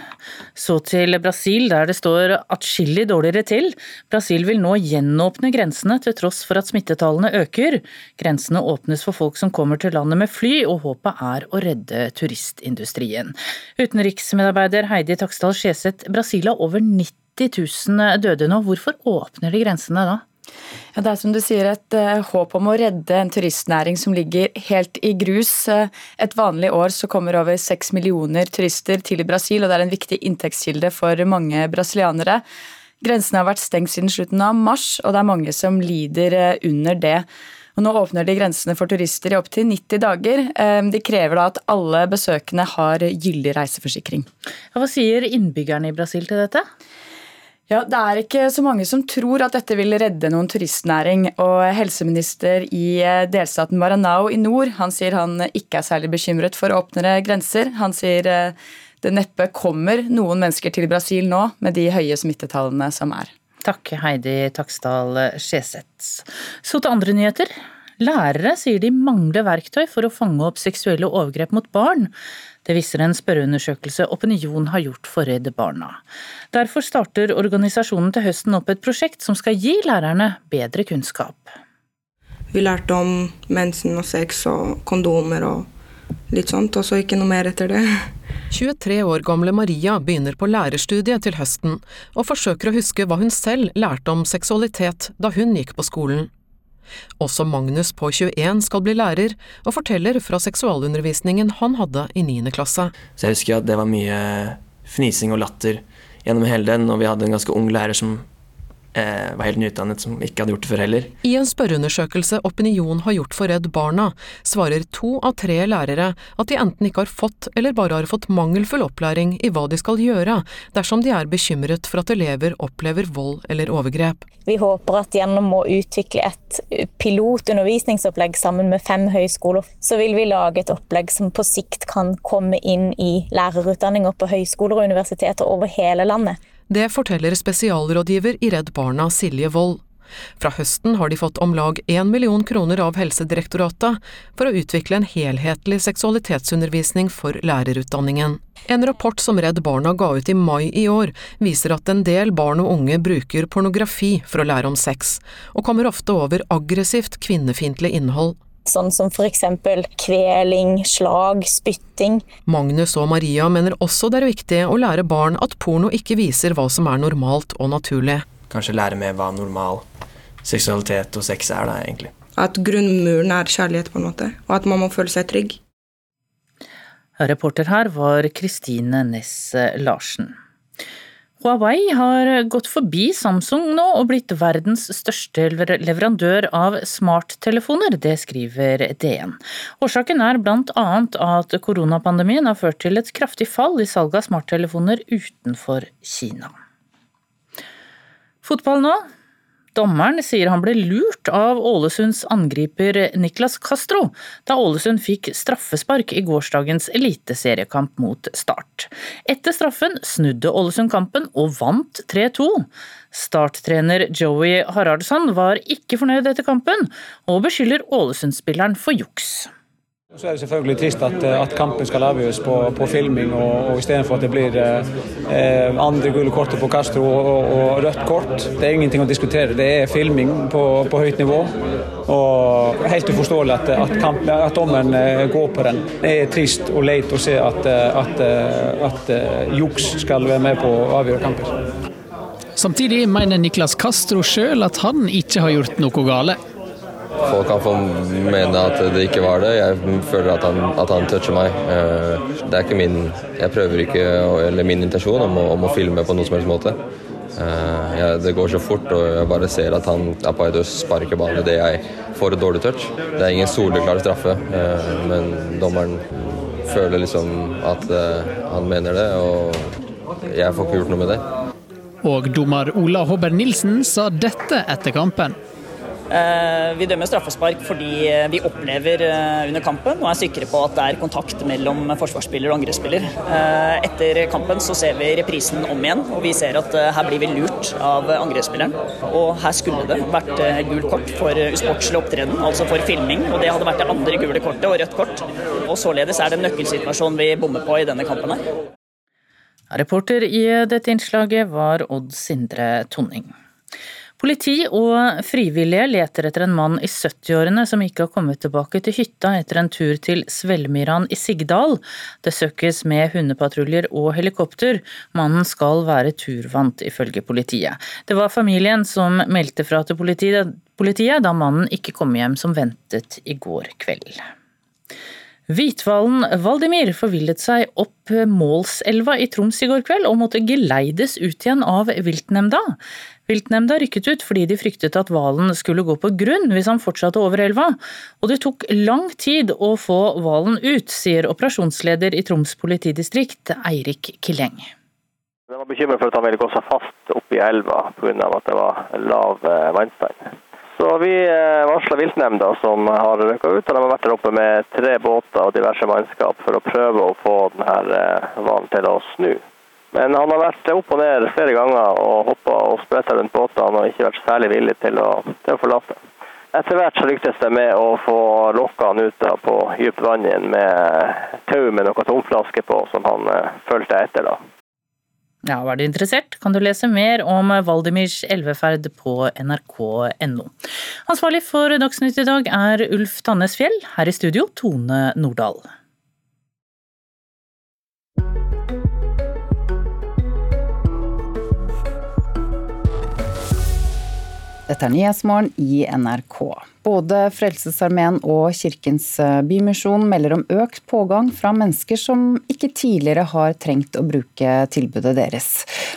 Så til Brasil, der det står atskillig dårligere til. Brasil vil nå gjenåpne grensene til tross for at smittetallene øker. Grensene åpnes for folk som kommer til landet med fly, og håpet er å redde turistindustrien. Utenriksmedarbeider Heidi Taksdal Skjeseth, Brasil har over 90 000 døde nå. Hvorfor åpner de grensene da? Ja, det er som du sier et uh, håp om å redde en turistnæring som ligger helt i grus. Uh, et vanlig år så kommer over seks millioner turister til Brasil, og det er en viktig inntektskilde for mange brasilianere. Grensene har vært stengt siden slutten av mars, og det er mange som lider uh, under det. Og nå åpner de grensene for turister i opptil 90 dager. De krever da at alle besøkende har gyldig reiseforsikring. Hva sier innbyggerne i Brasil til dette? Ja, Det er ikke så mange som tror at dette vil redde noen turistnæring. og Helseminister i eh, delstaten Maranao i nord han sier han ikke er særlig bekymret for åpnere grenser. Han sier eh, det neppe kommer noen mennesker til Brasil nå med de høye smittetallene som er. Takk, Heidi Taksdal Skjeseth. Så til andre nyheter. Lærere sier de mangler verktøy for å fange opp seksuelle overgrep mot barn. Det viser en spørreundersøkelse Opinion har gjort for Redd Barna. Derfor starter organisasjonen til høsten opp et prosjekt som skal gi lærerne bedre kunnskap. Vi lærte om mensen og sex og kondomer og litt sånt, og så ikke noe mer etter det. (laughs) 23 år gamle Maria begynner på lærerstudiet til høsten, og forsøker å huske hva hun selv lærte om seksualitet da hun gikk på skolen. Også Magnus på 21 skal bli lærer, og forteller fra seksualundervisningen han hadde i 9. klasse. Så jeg husker at det var mye fnising og latter gjennom hele den, og vi hadde en ganske ung lærer som var helt nyutdannet, som ikke hadde gjort det før heller. I en spørreundersøkelse Opinion har gjort for Redd Barna, svarer to av tre lærere at de enten ikke har fått eller bare har fått mangelfull opplæring i hva de skal gjøre dersom de er bekymret for at elever opplever vold eller overgrep. Vi håper at gjennom å utvikle et pilotundervisningsopplegg sammen med fem høyskoler, så vil vi lage et opplegg som på sikt kan komme inn i lærerutdanninger på høyskoler og universiteter over hele landet. Det forteller spesialrådgiver i Redd Barna Silje Wold. Fra høsten har de fått om lag én million kroner av Helsedirektoratet for å utvikle en helhetlig seksualitetsundervisning for lærerutdanningen. En rapport som Redd Barna ga ut i mai i år, viser at en del barn og unge bruker pornografi for å lære om sex, og kommer ofte over aggressivt kvinnefiendtlig innhold sånn som f.eks. kveling, slag, spytting. Magnus og Maria mener også det er viktig å lære barn at porno ikke viser hva som er normalt og naturlig. Kanskje lære mer hva normal seksualitet og sex er, da, egentlig. At grunnmuren er kjærlighet, på en måte, og at man må føle seg trygg. Reporter her var Kristine Næss Larsen. Huawei har gått forbi Samsung nå og blitt verdens største leverandør av smarttelefoner, det skriver DN. Årsaken er bl.a. at koronapandemien har ført til et kraftig fall i salget av smarttelefoner utenfor Kina. Fotball nå. Dommeren sier han ble lurt av Ålesunds angriper Niklas Castro da Ålesund fikk straffespark i gårsdagens eliteseriekamp mot Start. Etter straffen snudde Ålesund kampen og vant 3-2. Start-trener Joey Haraldsson var ikke fornøyd etter kampen, og beskylder Ålesund-spilleren for juks. Så er det selvfølgelig trist at, at kampen skal avgjøres på, på filming, og, og istedenfor at det blir eh, andre gule kortet på Castro og, og, rødt kort. Det er ingenting å diskutere. Det er filming på, på høyt nivå. Og helt uforståelig at, at, kamp, at dommeren eh, går på den. Det er trist og leit å se at, at, at juks skal være med på å avgjøre kampen. Samtidig mener Niklas Castro sjøl at han ikke har gjort noe gale. Folk kan få mene at det ikke var det. Jeg føler at han, at han toucher meg. Eh, det er ikke min Jeg prøver ikke, eller min intensjon om å, om å filme på noen som helst måte. Eh, jeg, det går så fort, og jeg bare ser at han er på vei til å sparke ballen idet jeg får et dårlig touch. Det er ingen soleklar straffe, eh, men dommeren føler liksom at han mener det, og jeg får ikke gjort noe med det. Og dommer Ola Hobber Nilsen sa dette etter kampen. Eh, vi dømmer straffespark fordi vi opplever eh, under kampen og er sikre på at det er kontakt mellom forsvarsspiller og angrepsspiller. Eh, etter kampen så ser vi reprisen om igjen, og vi ser at her blir vi lurt av angrepsspilleren. Og her skulle det vært gult kort for usportslig opptreden, altså for filming. Og det hadde vært det andre gule kortet og rødt kort. Og således er det en nøkkelsituasjon vi bommer på i denne kampen her. Reporter i dette innslaget var Odd Sindre Tonning. Politi og frivillige leter etter en mann i 70-årene som ikke har kommet tilbake til hytta etter en tur til Svelmyran i Sigdal. Det søkes med hundepatruljer og helikopter. Mannen skal være turvant, ifølge politiet. Det var familien som meldte fra til politiet, da mannen ikke kom hjem som ventet i går kveld. Hvithvalen Valdimir forvillet seg opp Målselva i Troms i går kveld og måtte geleides ut igjen av viltnemnda. Viltnemnda rykket ut fordi de fryktet at hvalen skulle gå på grunn hvis han fortsatte over elva, og det tok lang tid å få hvalen ut, sier operasjonsleder i Troms politidistrikt, Eirik Killeng. Jeg var bekymret for at han ville gå seg fast oppe i elva pga. at det var lav eh, vannstand. Så vi eh, varsla viltnemnda som har rykka ut. og De har vært der oppe med tre båter og diverse mannskap for å prøve å få denne eh, hvalen til å snu. Men han har vært opp og ned flere ganger og hoppa og spretta rundt båtene og ikke vært særlig villig til å, til å forlate. Etter hvert så lyktes det med å få lokka han ut på dypt vann igjen med tau med noen tomflasker på, som han uh, fulgte etter. da. Ja, Var du interessert, kan du lese mer om Valdimirs elveferd på nrk.no. Ansvarlig for Dagsnytt i dag er Ulf Tannes Fjell, her i studio Tone Nordahl. Dette er Nyhetsmorgen i NRK. Både Frelsesarmeen og Kirkens eh, Bymisjon melder om økt pågang fra mennesker som ikke tidligere har trengt å bruke tilbudet deres.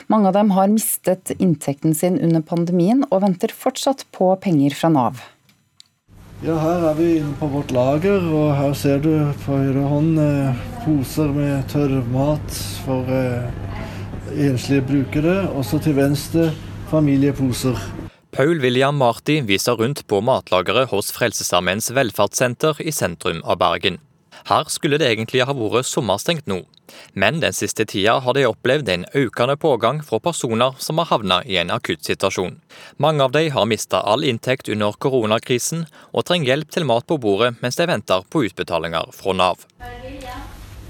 Mange av dem har mistet inntekten sin under pandemien og venter fortsatt på penger fra Nav. Ja, her er vi inne på vårt lager, og her ser du på høyre hånd eh, poser med tørrmat for eh, enslige brukere. Også til venstre familieposer. Paul William Marti viser rundt på matlageret hos Frelsesarmeens velferdssenter i sentrum av Bergen. Her skulle det egentlig ha vært sommerstengt nå, men den siste tida har de opplevd en økende pågang fra personer som har havna i en akutt situasjon. Mange av de har mista all inntekt under koronakrisen og trenger hjelp til mat på bordet mens de venter på utbetalinger fra Nav.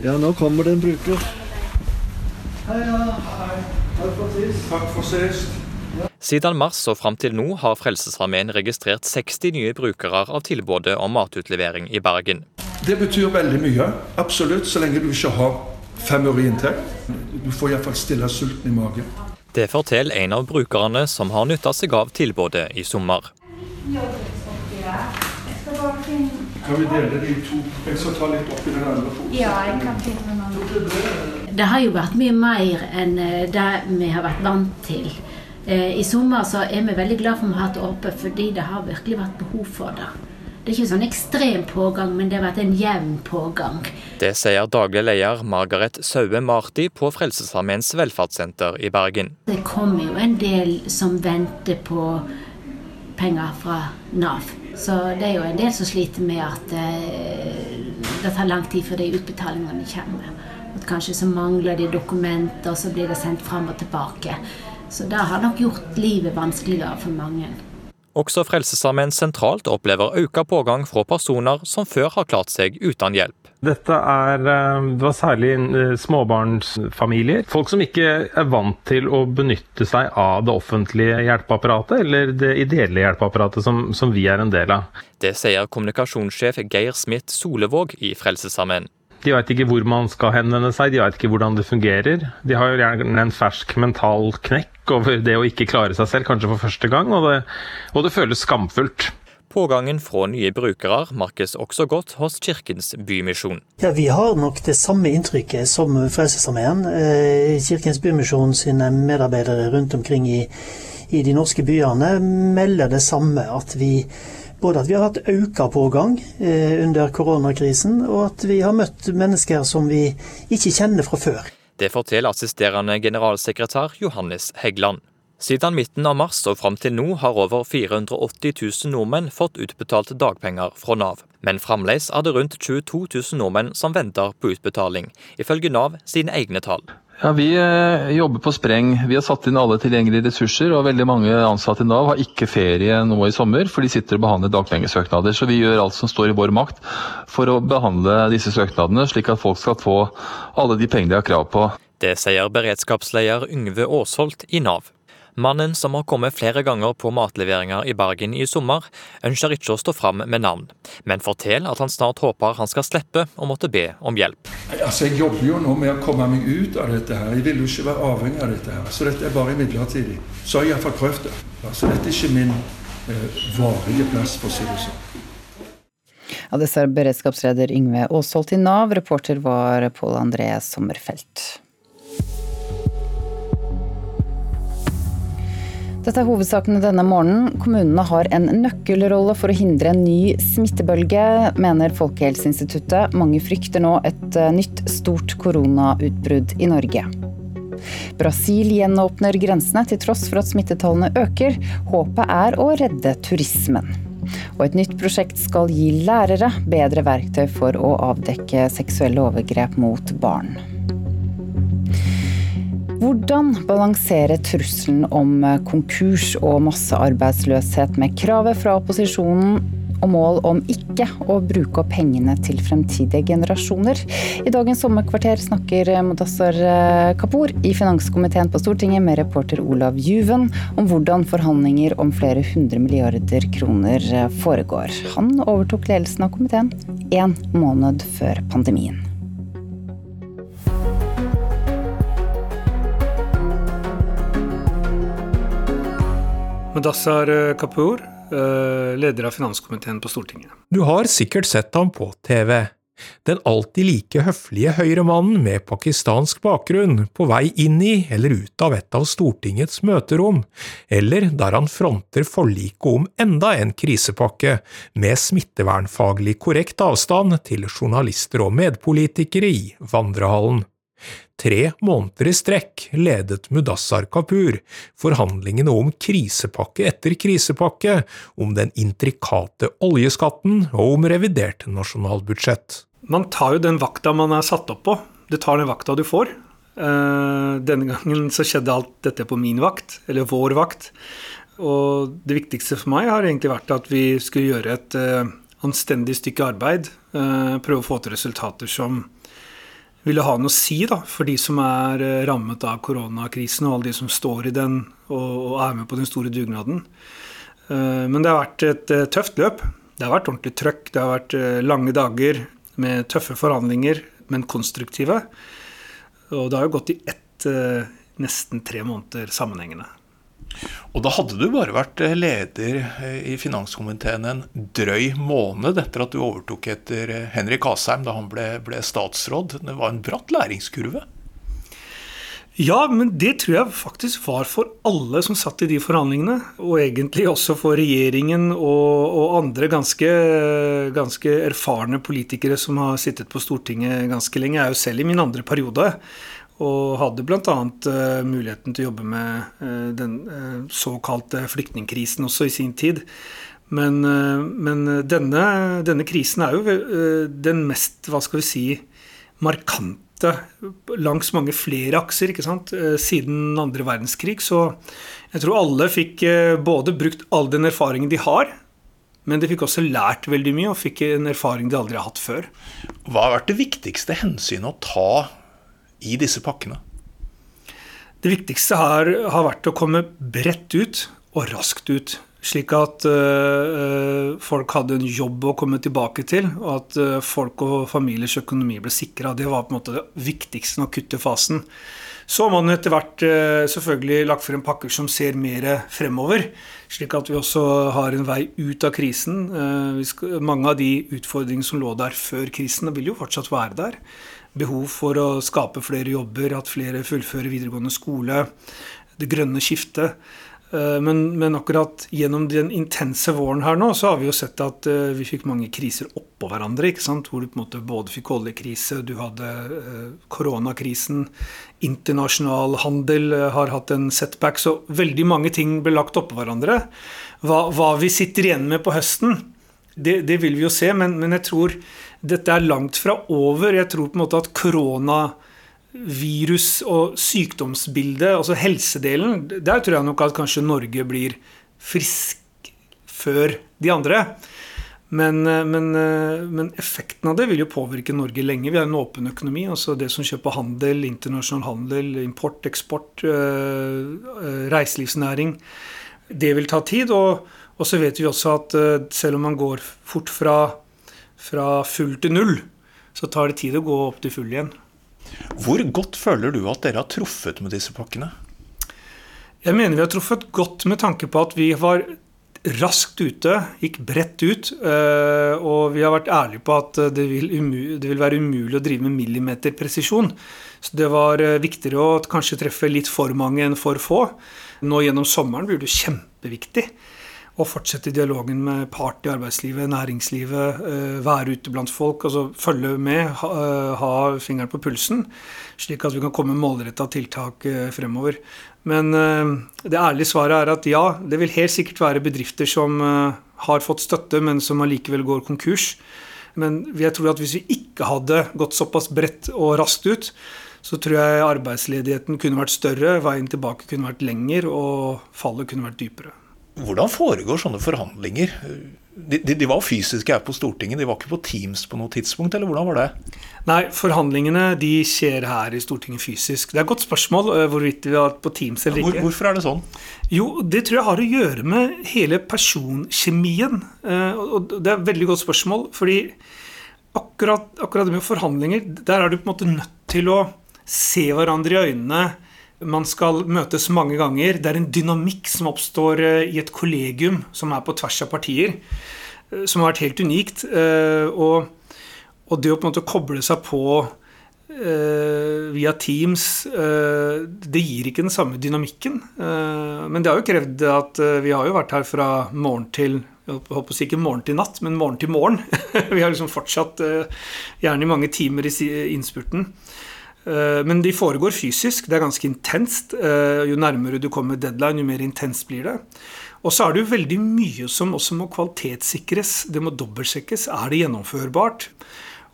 Ja, nå kommer det en bruker. Hei, ja. Hei. Takk for sist. Takk for sist. Siden mars og fram til nå har Frelsesarmeen registrert 60 nye brukere av tilbudet om matutlevering i Bergen. Det betyr veldig mye, absolutt, så lenge du ikke har fem øre i inntekt. Du får iallfall stille sulten i magen. Det forteller en av brukerne som har nytta seg av tilbudet i sommer. Kan vi dele det i to? Jeg skal ta litt oppi den andre foten. Ja, jeg kan finne den. Det har jo vært mye mer enn eh, det vi har vært vant til. Eh, I sommer så er vi veldig glad for at vi har hatt åpent, fordi det har virkelig vært behov for det. Det er ikke sånn ekstrem pågang, men det har vært en jevn pågang. Det sier daglig leder Margaret Saue Marti på Frelsesarmeens velferdssenter i Bergen. Det kommer jo en del som venter på penger fra Nav. Så det er jo en del som sliter med at eh, det tar lang tid før de utbetalingene kommer. At kanskje så mangler de dokumenter, og så blir det sendt fram og tilbake. Så det har nok gjort livet vanskeligere for mange. Også Frelsesarmeen sentralt opplever økt pågang fra personer som før har klart seg uten hjelp. Dette er eh, det var særlig eh, småbarnsfamilier. Folk som ikke er vant til å benytte seg av det offentlige hjelpeapparatet, eller det ideelle hjelpeapparatet som, som vi er en del av. Det sier kommunikasjonssjef Geir Smith Solevåg i Frelsesarmeen. De vet ikke hvor man skal henvende seg, de vet ikke hvordan det fungerer. De har jo gjerne en fersk mental knekk over det å ikke klare seg selv, kanskje for første gang, og det, og det føles skamfullt. Pågangen fra nye brukere merkes også godt hos Kirkens Bymisjon. Ja, Vi har nok det samme inntrykket som Frelsesarmeen. Eh, Kirkens Bymisjon sine medarbeidere rundt omkring i, i de norske byene melder det samme. At vi både at vi har hatt økt pågang eh, under koronakrisen, og at vi har møtt mennesker som vi ikke kjenner fra før. Det forteller assisterende generalsekretær Johannes Heggeland. Siden midten av mars og fram til nå har over 480 000 nordmenn fått utbetalt dagpenger fra Nav. Men fremdeles er det rundt 22 000 nordmenn som venter på utbetaling, ifølge Nav sine egne tall. Ja, Vi eh, jobber på spreng. Vi har satt inn alle tilgjengelige ressurser. og Veldig mange ansatte i Nav har ikke ferie nå i sommer, for de sitter og behandler dagpengesøknader. Så vi gjør alt som står i vår makt for å behandle disse søknadene, slik at folk skal få alle de pengene de har krav på. Det sier beredskapsleder Yngve Aasholt i Nav. Mannen som har kommet flere ganger på matleveringer i Bergen i sommer, ønsker ikke å stå fram med navn, men forteller at han snart håper han skal slippe å måtte be om hjelp. Altså, Jeg jobber jo nå med å komme meg ut av dette her. Jeg vil jo ikke være avhengig av dette her. Så dette er bare midlertidig. Så har jeg iallfall prøvd det. Altså, dette er ikke min eh, varige plass, for å si det sånn. Ja, det sa beredskapsleder Yngve Aasholt i Nav. Reporter var Pål André Sommerfelt. Dette er hovedsakene denne morgenen. Kommunene har en nøkkelrolle for å hindre en ny smittebølge, mener Folkehelseinstituttet. Mange frykter nå et eh, nytt stort koronautbrudd i Norge. Brasil gjenåpner grensene til tross for at smittetallene øker. Håpet er å redde turismen. Og et nytt prosjekt skal gi lærere bedre verktøy for å avdekke seksuelle overgrep mot barn. Hvordan balansere trusselen om konkurs og massearbeidsløshet med kravet fra opposisjonen og mål om ikke å bruke opp pengene til fremtidige generasjoner. I dagens sommerkvarter snakker Modassar Kapur i finanskomiteen på Stortinget med reporter Olav Juven om hvordan forhandlinger om flere hundre milliarder kroner foregår. Han overtok ledelsen av komiteen én måned før pandemien. Mudassar Kapoor, Kapur, eh, leder av finanskomiteen på Stortinget. Du har sikkert sett ham på TV. Den alltid like høflige høyremannen med pakistansk bakgrunn på vei inn i eller ut av et av Stortingets møterom, eller der han fronter forliket om enda en krisepakke med smittevernfaglig korrekt avstand til journalister og medpolitikere i vandrehallen. Tre måneder i strekk ledet Mudassar Kapur forhandlingene om krisepakke etter krisepakke, om den intrikate oljeskatten og om revidert nasjonalbudsjett. Man tar jo den vakta man er satt opp på. Du tar den vakta du får. Eh, denne gangen så skjedde alt dette på min vakt, eller vår vakt. Og det viktigste for meg har egentlig vært at vi skulle gjøre et eh, anstendig stykke arbeid. Eh, prøve å få til resultater som ville ha noe å si da, for de som er eh, rammet av koronakrisen, og alle de som står i den og er med på den store dugnaden. Eh, men det har vært et eh, tøft løp. Det har vært ordentlig trøkk. Det har vært lange dager med tøffe forhandlinger, men konstruktive. Og det har jo gått i ett, nesten tre måneder sammenhengende. Og da hadde du bare vært eh, leder eh, i finanskomiteen en drøy måned etter at du overtok etter eh, Henrik Asheim da han ble, ble statsråd. Det var en bratt læringskurve? Ja, men det tror jeg faktisk var for alle som satt i de forhandlingene. Og egentlig også for regjeringen og, og andre ganske, ganske, erfarne politikere som har sittet på Stortinget ganske lenge. Jeg er jo selv i min andre periode. Og hadde bl.a. Uh, muligheten til å jobbe med uh, den uh, såkalte flyktningkrisen også i sin tid. Men, men denne, denne, krisen er jo den mest, hva skal vi si, markante langs mange flere akser ikke sant? Eh, siden andre verdenskrig. Så jeg tror alle fikk eh, både brukt all den erfaringen de har, men de fikk også lært veldig mye og fikk en erfaring de aldri har hatt før. Hva har vært det viktigste hensynet å ta i disse pakkene? Det viktigste har, har vært å komme bredt ut og raskt ut. Slik at uh, folk hadde en jobb å komme tilbake til, og at uh, folk og familiers økonomi ble sikra. Det var på en måte det viktigste i fasen. Så har man etter hvert uh, selvfølgelig lagt frem pakker som ser mer fremover, slik at vi også har en vei ut av krisen. Skal, mange av de utfordringene som lå der før krisen, vil jo fortsatt være der. Behov for å skape flere jobber, at flere fullfører videregående skole, det grønne skiftet. Eh, men, men, akkurat gjennom den intense våren her nå, så har vi jo sett at uh, vi fikk mange kriser oppå hverandre. ikke sant? Hvor du på en måte både fikk oljekrise, du hadde uh, koronakrisen, internasjonal handel har hatt en setback. Så veldig mange ting ble lagt oppå hverandre. Hva, hva, vi sitter igjen med på høsten, det, det vil vi jo se. Men, men, jeg tror dette er langt fra over. Jeg tror på en måte at koronavirus og sykdomsbildet, altså helsedelen, der tror jeg nok at kanskje Norge blir frisk før de andre. Men, eh, men, eh, men, effekten av det vil jo påvirke Norge lenge. Vi har en åpen økonomi. altså Det som kjøper handel, internasjonal handel, import, eksport, eh, reiselivsnæring. Det vil ta tid. Og, og så vet vi også at selv om man går fort fra, fra full til null, så tar det tid å gå opp til full igjen. Hvor godt føler du at dere har truffet med disse pakkene? Jeg mener vi har truffet godt med tanke på at vi var raskt ute, gikk bredt ut. Eh, og vi har vært ærlige på at det vil, det vil være umulig å drive med millimeterpresisjon. Så det var eh, viktigere å kanskje treffe litt for mange enn for få. Nå gjennom sommeren blir det kjempeviktig og fortsette dialogen med part i arbeidslivet, næringslivet, eh, være ute blant folk. altså Følge med, ha, eh, fingeren på pulsen, slik at vi kan komme med målretta tiltak eh, fremover. Men det ærlige svaret er at ja, det vil helt sikkert være bedrifter som har fått støtte, men som allikevel går konkurs. Men jeg tror at hvis vi ikke hadde gått såpass bredt og raskt ut, så tror jeg arbeidsledigheten kunne vært større, veien tilbake kunne vært lengre, og fallet kunne vært dypere. Hvordan foregår sånne forhandlinger? De, de, de, var fysiske her på Stortinget, de var ikke på Teams på noe tidspunkt, eller hvordan var det? Nei, forhandlingene de skjer her i Stortinget fysisk. Det er et godt spørsmål eh, hvorvidt vi har på Teams eller ikke. Hvor, hvorfor er det sånn? Jo, det tror jeg har å gjøre med hele personkjemien. Eh, og det er et veldig godt spørsmål, fordi akkurat, akkurat med forhandlinger, der er du på en måte nødt til å se hverandre i øynene man skal møtes mange ganger. Det er en dynamikk som oppstår eh, i et kollegium som er på tvers av partier, eh, som har vært helt unikt. Eh, og, og det å på en måte koble seg på via Teams, det gir ikke den samme dynamikken. men det har jo krevd at vi har jo vært her fra morgen til jeg håper ikke morgen til natt, men morgen til morgen. (laughs) vi har liksom fortsatt gjerne i mange timer i innspurten. Eh, men de foregår fysisk. Det er ganske intenst. Eh, jo nærmere du kommer deadline, jo mer intenst blir det. Og så er det jo veldig mye som også må kvalitetssikres. Det må dobbeltsjekkes. Er det gjennomførbart?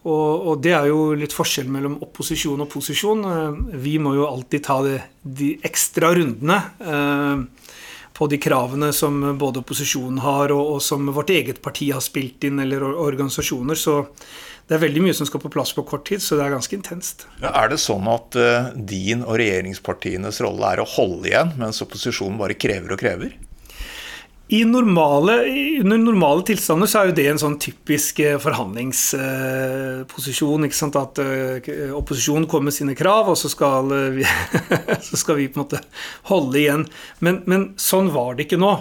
Og, og, det er jo litt forskjell mellom opposisjon og posisjon. Eh, vi må jo alltid ta det, de ekstra rundene på de kravene som både opposisjonen har, og, og, som vårt eget parti har spilt inn, eller organisasjoner. Så det er veldig mye som skal på plass på kort tid, så det er ganske intenst. Ja, er det sånn at uh, din og regjeringspartienes rolle er å holde igjen, mens opposisjonen bare krever og krever? I normale, under normale tilstander så er jo det en sånn typisk eh, forhandlingsposisjon. Uh, At uh, opposisjonen kommer med sine krav, og så skal, vi, (laughs) så skal vi på en måte holde igjen. Men, men sånn var det ikke nå.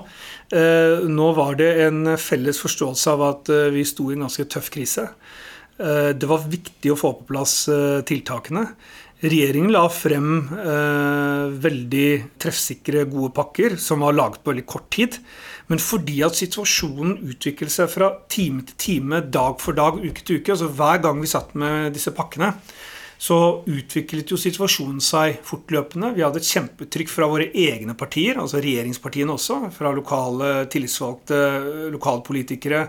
Nå var det en felles forståelse av at vi sto i en ganske tøff krise. Eh, det var viktig å få på plass eh, tiltakene. Regjeringen la frem eh, veldig treffsikre, gode pakker som var laget på veldig kort tid. Men fordi at situasjonen utviklet seg fra time til time, dag for dag, uke til uke, altså hver gang vi satt med disse pakkene, så utviklet jo situasjonen seg fortløpende. Vi hadde et kjempetrykk fra våre egne partier, altså regjeringspartiene også, fra lokale tillitsvalgte, lokalpolitikere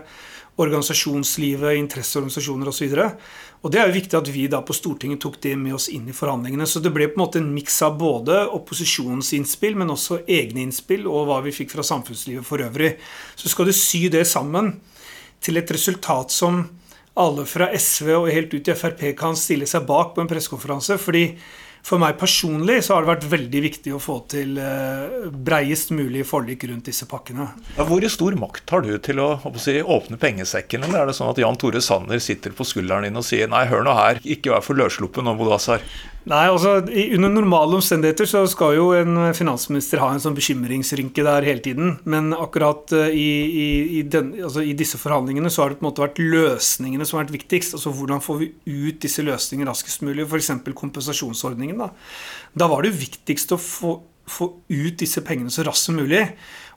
organisasjonslivet, interesseorganisasjoner osv. Og, Det er jo viktig at vi da på Stortinget tok det med oss inn i forhandlingene. Så det ble på en måte en miks av både opposisjonens innspill, men også egne innspill, og hva vi fikk fra samfunnslivet for øvrig. Så skal du sy det sammen til et resultat som alle fra SV og helt ut i Frp kan stille seg bak på en pressekonferanse. fordi for meg personlig så har det vært veldig viktig å få til eh, breiest mulig forlik rundt disse pakkene. Ja, hvor stor makt har du til å, å si, åpne pengesekken, eller er det sånn at Jan Tore Sanner sitter på skulderen din og sier nei, hør nå her, ikke vær for løssluppen nå, Bodassar? Nei, altså Under normale omstendigheter så skal jo en finansminister ha en sånn bekymringsrynke der hele tiden. Men akkurat eh, i, i, i, den, altså, i, disse forhandlingene så har det på en måte vært løsningene som har vært viktigst. Altså Hvordan får vi ut disse løsningene raskest mulig? F.eks. kompensasjonsordningen. Da. da var det viktigst å få, få ut disse pengene så raskt som mulig.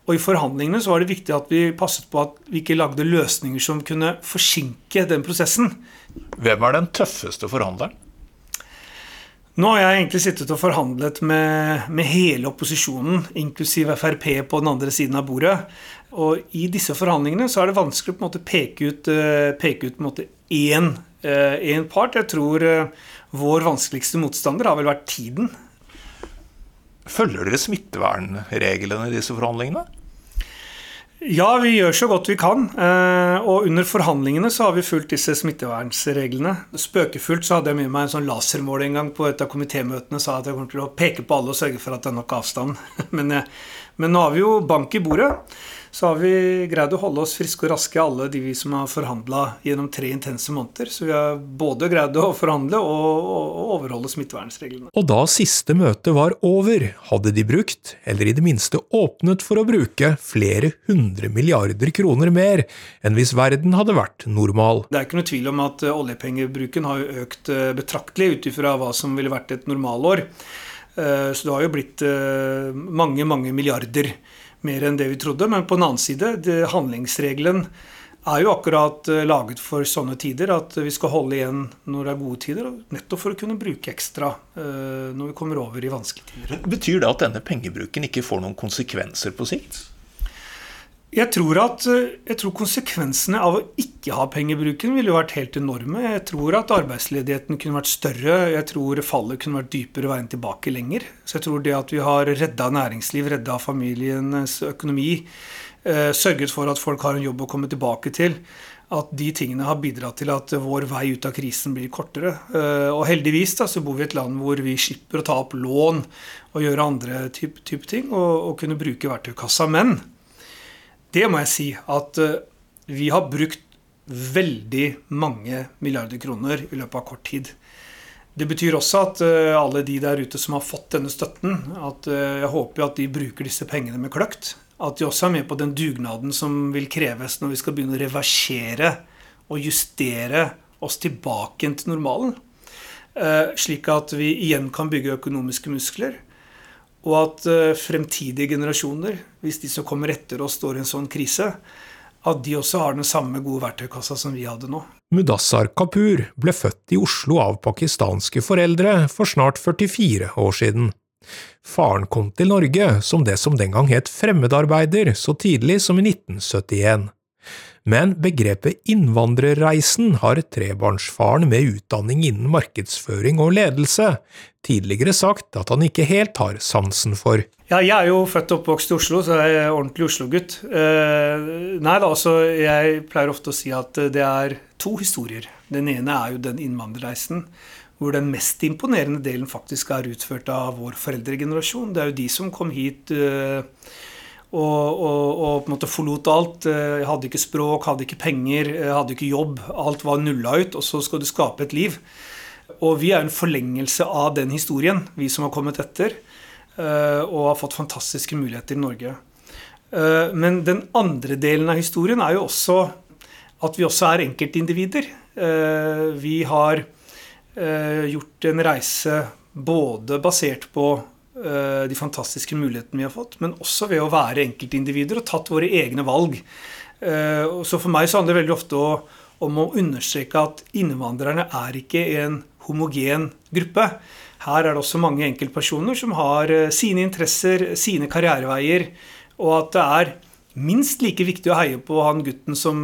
Og i forhandlingene så var det viktig at vi passet på at vi ikke lagde løsninger som kunne forsinke den prosessen. Hvem er den tøffeste forhandleren? Nå har jeg egentlig sittet og forhandlet med, med, hele opposisjonen, inklusiv Frp på den andre siden av bordet. Og i disse forhandlingene så er det vanskelig å peke ut, eh, peke ut på en måte én, én eh, part. Jeg tror eh, vår vanskeligste motstander har vel vært tiden. Følger dere smittevernreglene i disse forhandlingene? Ja, vi gjør så godt vi kan. Eh, og under forhandlingene så har vi fulgt disse smittevernsreglene. Spøkefullt så hadde jeg med meg en sånn lasermål en gang på et av komitémøtene. Sa at jeg kommer til å peke på alle og sørge for at det er nok avstand. (laughs) Men, eh, men nå har vi jo bank i bordet så har vi greid å holde oss friske og raske, alle de vi som har forhandla gjennom tre intense måneder. Så vi har både greid å forhandle og, og overholde smittevernreglene. Og da siste møte var over, hadde de brukt, eller i det minste åpnet for å bruke, flere hundre milliarder kroner mer enn hvis verden hadde vært normal. Det er ikke noe tvil om at eh, oljepengebruken har økt eh, betraktelig ut ifra hva som ville vært et normalår. Eh, så det har jo blitt mange, mange milliarder mer enn det vi trodde. Men på den annen side, det, handlingsregelen er jo akkurat uh, laget for sånne tider. At vi skal holde igjen når det er gode tider. Nettopp for å kunne bruke ekstra uh, når vi kommer over i vanskelige tider. Betyr det at denne pengebruken ikke får noen konsekvenser på sikt? Jeg tror at eh, jeg tror konsekvensene av å ikke ha pengebruken ville vært helt enorme. Jeg tror at arbeidsledigheten kunne vært større. Jeg tror fallet kunne vært dypere veien tilbake lenger. Så jeg tror det at vi har redda næringsliv, redda familiens økonomi, eh, sørget for at folk har en jobb å komme tilbake til, at de tingene har bidratt til at vår vei ut av krisen blir kortere. Eh, og heldigvis da, så bor vi i et land hvor vi slipper å ta opp lån og gjøre andre type, type ting, og, og kunne bruke verktøykassa. Men det må jeg si at eh, vi har brukt veldig mange milliarder kroner i løpet av kort tid. Det betyr også at eh, alle de der ute som har fått denne støtten, at eh, jeg håper at de bruker disse pengene med kløkt. At de også er med på den dugnaden som vil kreves når vi skal begynne å reversere og justere oss tilbake til normalen. Slik at vi igjen kan bygge økonomiske muskler. Og at eh, fremtidige generasjoner, hvis de som kommer etter oss står i en sånn krise, at de også har den samme gode verktøykassa som vi hadde nå. Mudassar Kapur ble født i Oslo av pakistanske foreldre for snart 44 år siden. Faren kom til Norge som det som den gang het fremmedarbeider så tidlig som i 1971 men begrepet innvandrerreisen har trebarnsfaren med utdanning innen markedsføring og ledelse tidligere sagt at han ikke helt har sansen for. Ja, jeg er jo født og oppvokst i Oslo, så jeg er ordentlig Oslo-gutt. Eh, nei da, altså jeg pleier ofte å si at det er to historier. Den ene er jo den innvandrerreisen hvor den mest imponerende delen faktisk er utført av vår foreldregenerasjon. Det er jo de som kom hit eh, og, og, og, på en måte forlot alt. Jeg eh, hadde ikke språk, hadde ikke penger, eh, hadde ikke jobb. Alt var nulla ut, og så skal du skape et liv. Og vi er en forlengelse av den historien, vi som har kommet etter. Eh, og har fått fantastiske muligheter i Norge. Men den andre delen av historien er jo også at vi også er enkeltindivider. Vi har gjort en reise både basert på de fantastiske mulighetene vi har fått, men også ved å være enkeltindivider og tatt våre egne valg. Eh, så for meg så handler det veldig ofte om å understreke at innvandrerne er ikke en homogen gruppe. Her er det også mange enkeltpersoner som har eh, sine interesser, sine karriereveier, og at det er minst like viktig å heie på han gutten som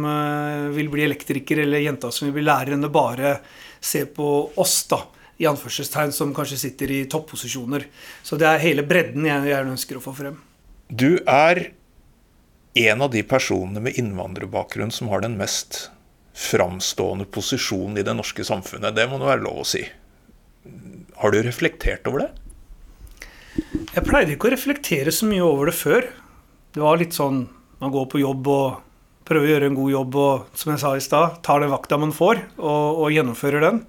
vil bli elektriker, eller jenta som vil bli lærer, enn å bare se på oss, da, i anførselstegn, som kanskje sitter i topposisjoner. Så det er hele bredden jeg gjerne ønsker å få frem. Du er en av de personene med innvandrerbakgrunn som har den mest framstående posisjonen i det norske samfunnet. Det må det være lov å si. Har du reflektert over det? Jeg pleide ikke å reflektere så mye over det før. Det var litt sånn man går på jobb og prøver å gjøre en god jobb og som jeg sa i stad, tar den vakta man får, og, og gjennomfører den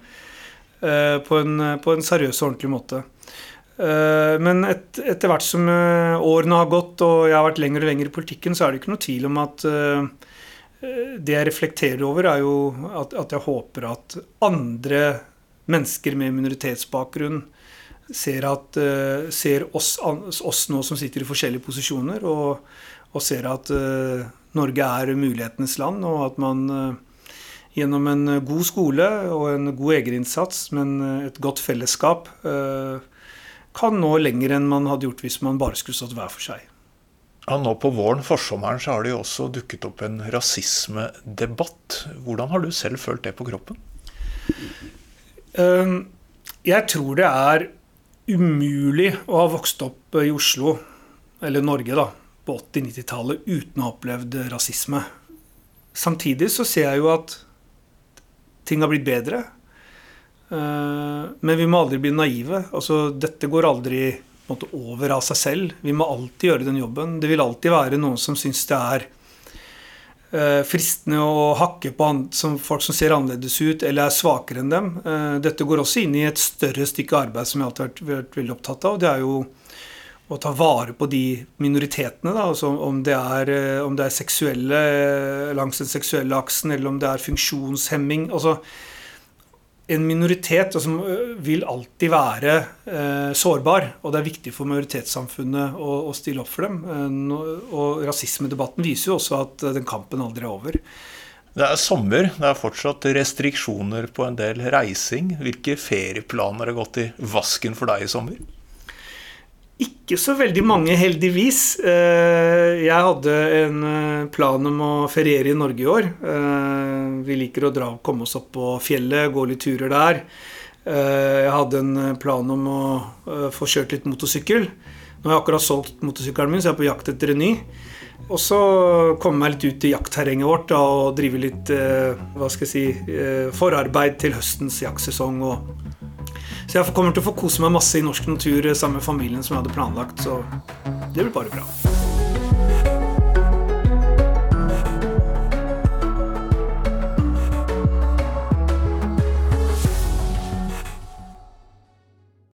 på, en, på, en, seriøs og ordentlig måte. Eh, men et, etter hvert som eh, årene har gått og jeg har vært lenger og lenger i politikken, så er det ikke noe tvil om at eh, det jeg reflekterer over, er jo at, at jeg håper at andre mennesker med minoritetsbakgrunn ser, at, ser oss, oss, nå som sitter i forskjellige posisjoner, og, og ser at Norge er mulighetenes land, og at man gjennom en god skole og en god egerinnsats, men et godt fellesskap, kan nå lenger enn man hadde gjort hvis man bare skulle stått hver for seg. Ja, nå på våren, forsommeren, så har det jo også dukket opp en rasismedebatt. Hvordan har du selv følt det på kroppen? Jeg tror det er umulig å ha vokst opp i Oslo, eller Norge, da, på 80-90-tallet uten å ha opplevd rasisme. Samtidig så ser jeg jo at ting har blitt bedre. Eh, men vi må aldri bli naive. Altså, dette går aldri måte, over av seg selv. Vi må alltid gjøre den jobben. Det vil alltid være noen som syns det er Eh, fristende å hakke på folk som ser annerledes ut eller er svakere enn dem. Eh, dette går også inn i et større stykke arbeid som jeg alltid har vært, veldig opptatt av. det er jo å ta vare på de minoritetene. Da, altså om, det er, eh, om det er seksuelle langs den seksuelle aksen, eller om det er funksjonshemming. altså en minoritet altså, vil alltid være eh, sårbar. Og det er viktig for majoritetssamfunnet å, å stille opp for dem. Eh, og rasismedebatten viser jo også at den kampen aldri er over. Det er sommer, det er fortsatt restriksjoner på en del reising. Hvilke ferieplaner har gått i vasken for deg i sommer? Ikke så veldig mange, heldigvis. Eh, jeg hadde en eh, plan om å feriere i Norge i år. Eh, vi liker å dra, komme oss opp på fjellet, gå litt turer der. Jeg hadde en plan om å få kjørt litt motorsykkel. Nå har jeg akkurat solgt motorsykkelen min, så jeg er på jakt etter en ny. Og så komme meg litt ut i jaktterrenget vårt da, og drive litt hva skal jeg si, forarbeid til høstens jaktsesong. og så jeg kommer til å få kose meg masse i norsk natur sammen med familien som jeg hadde planlagt. Så det blir bare bra.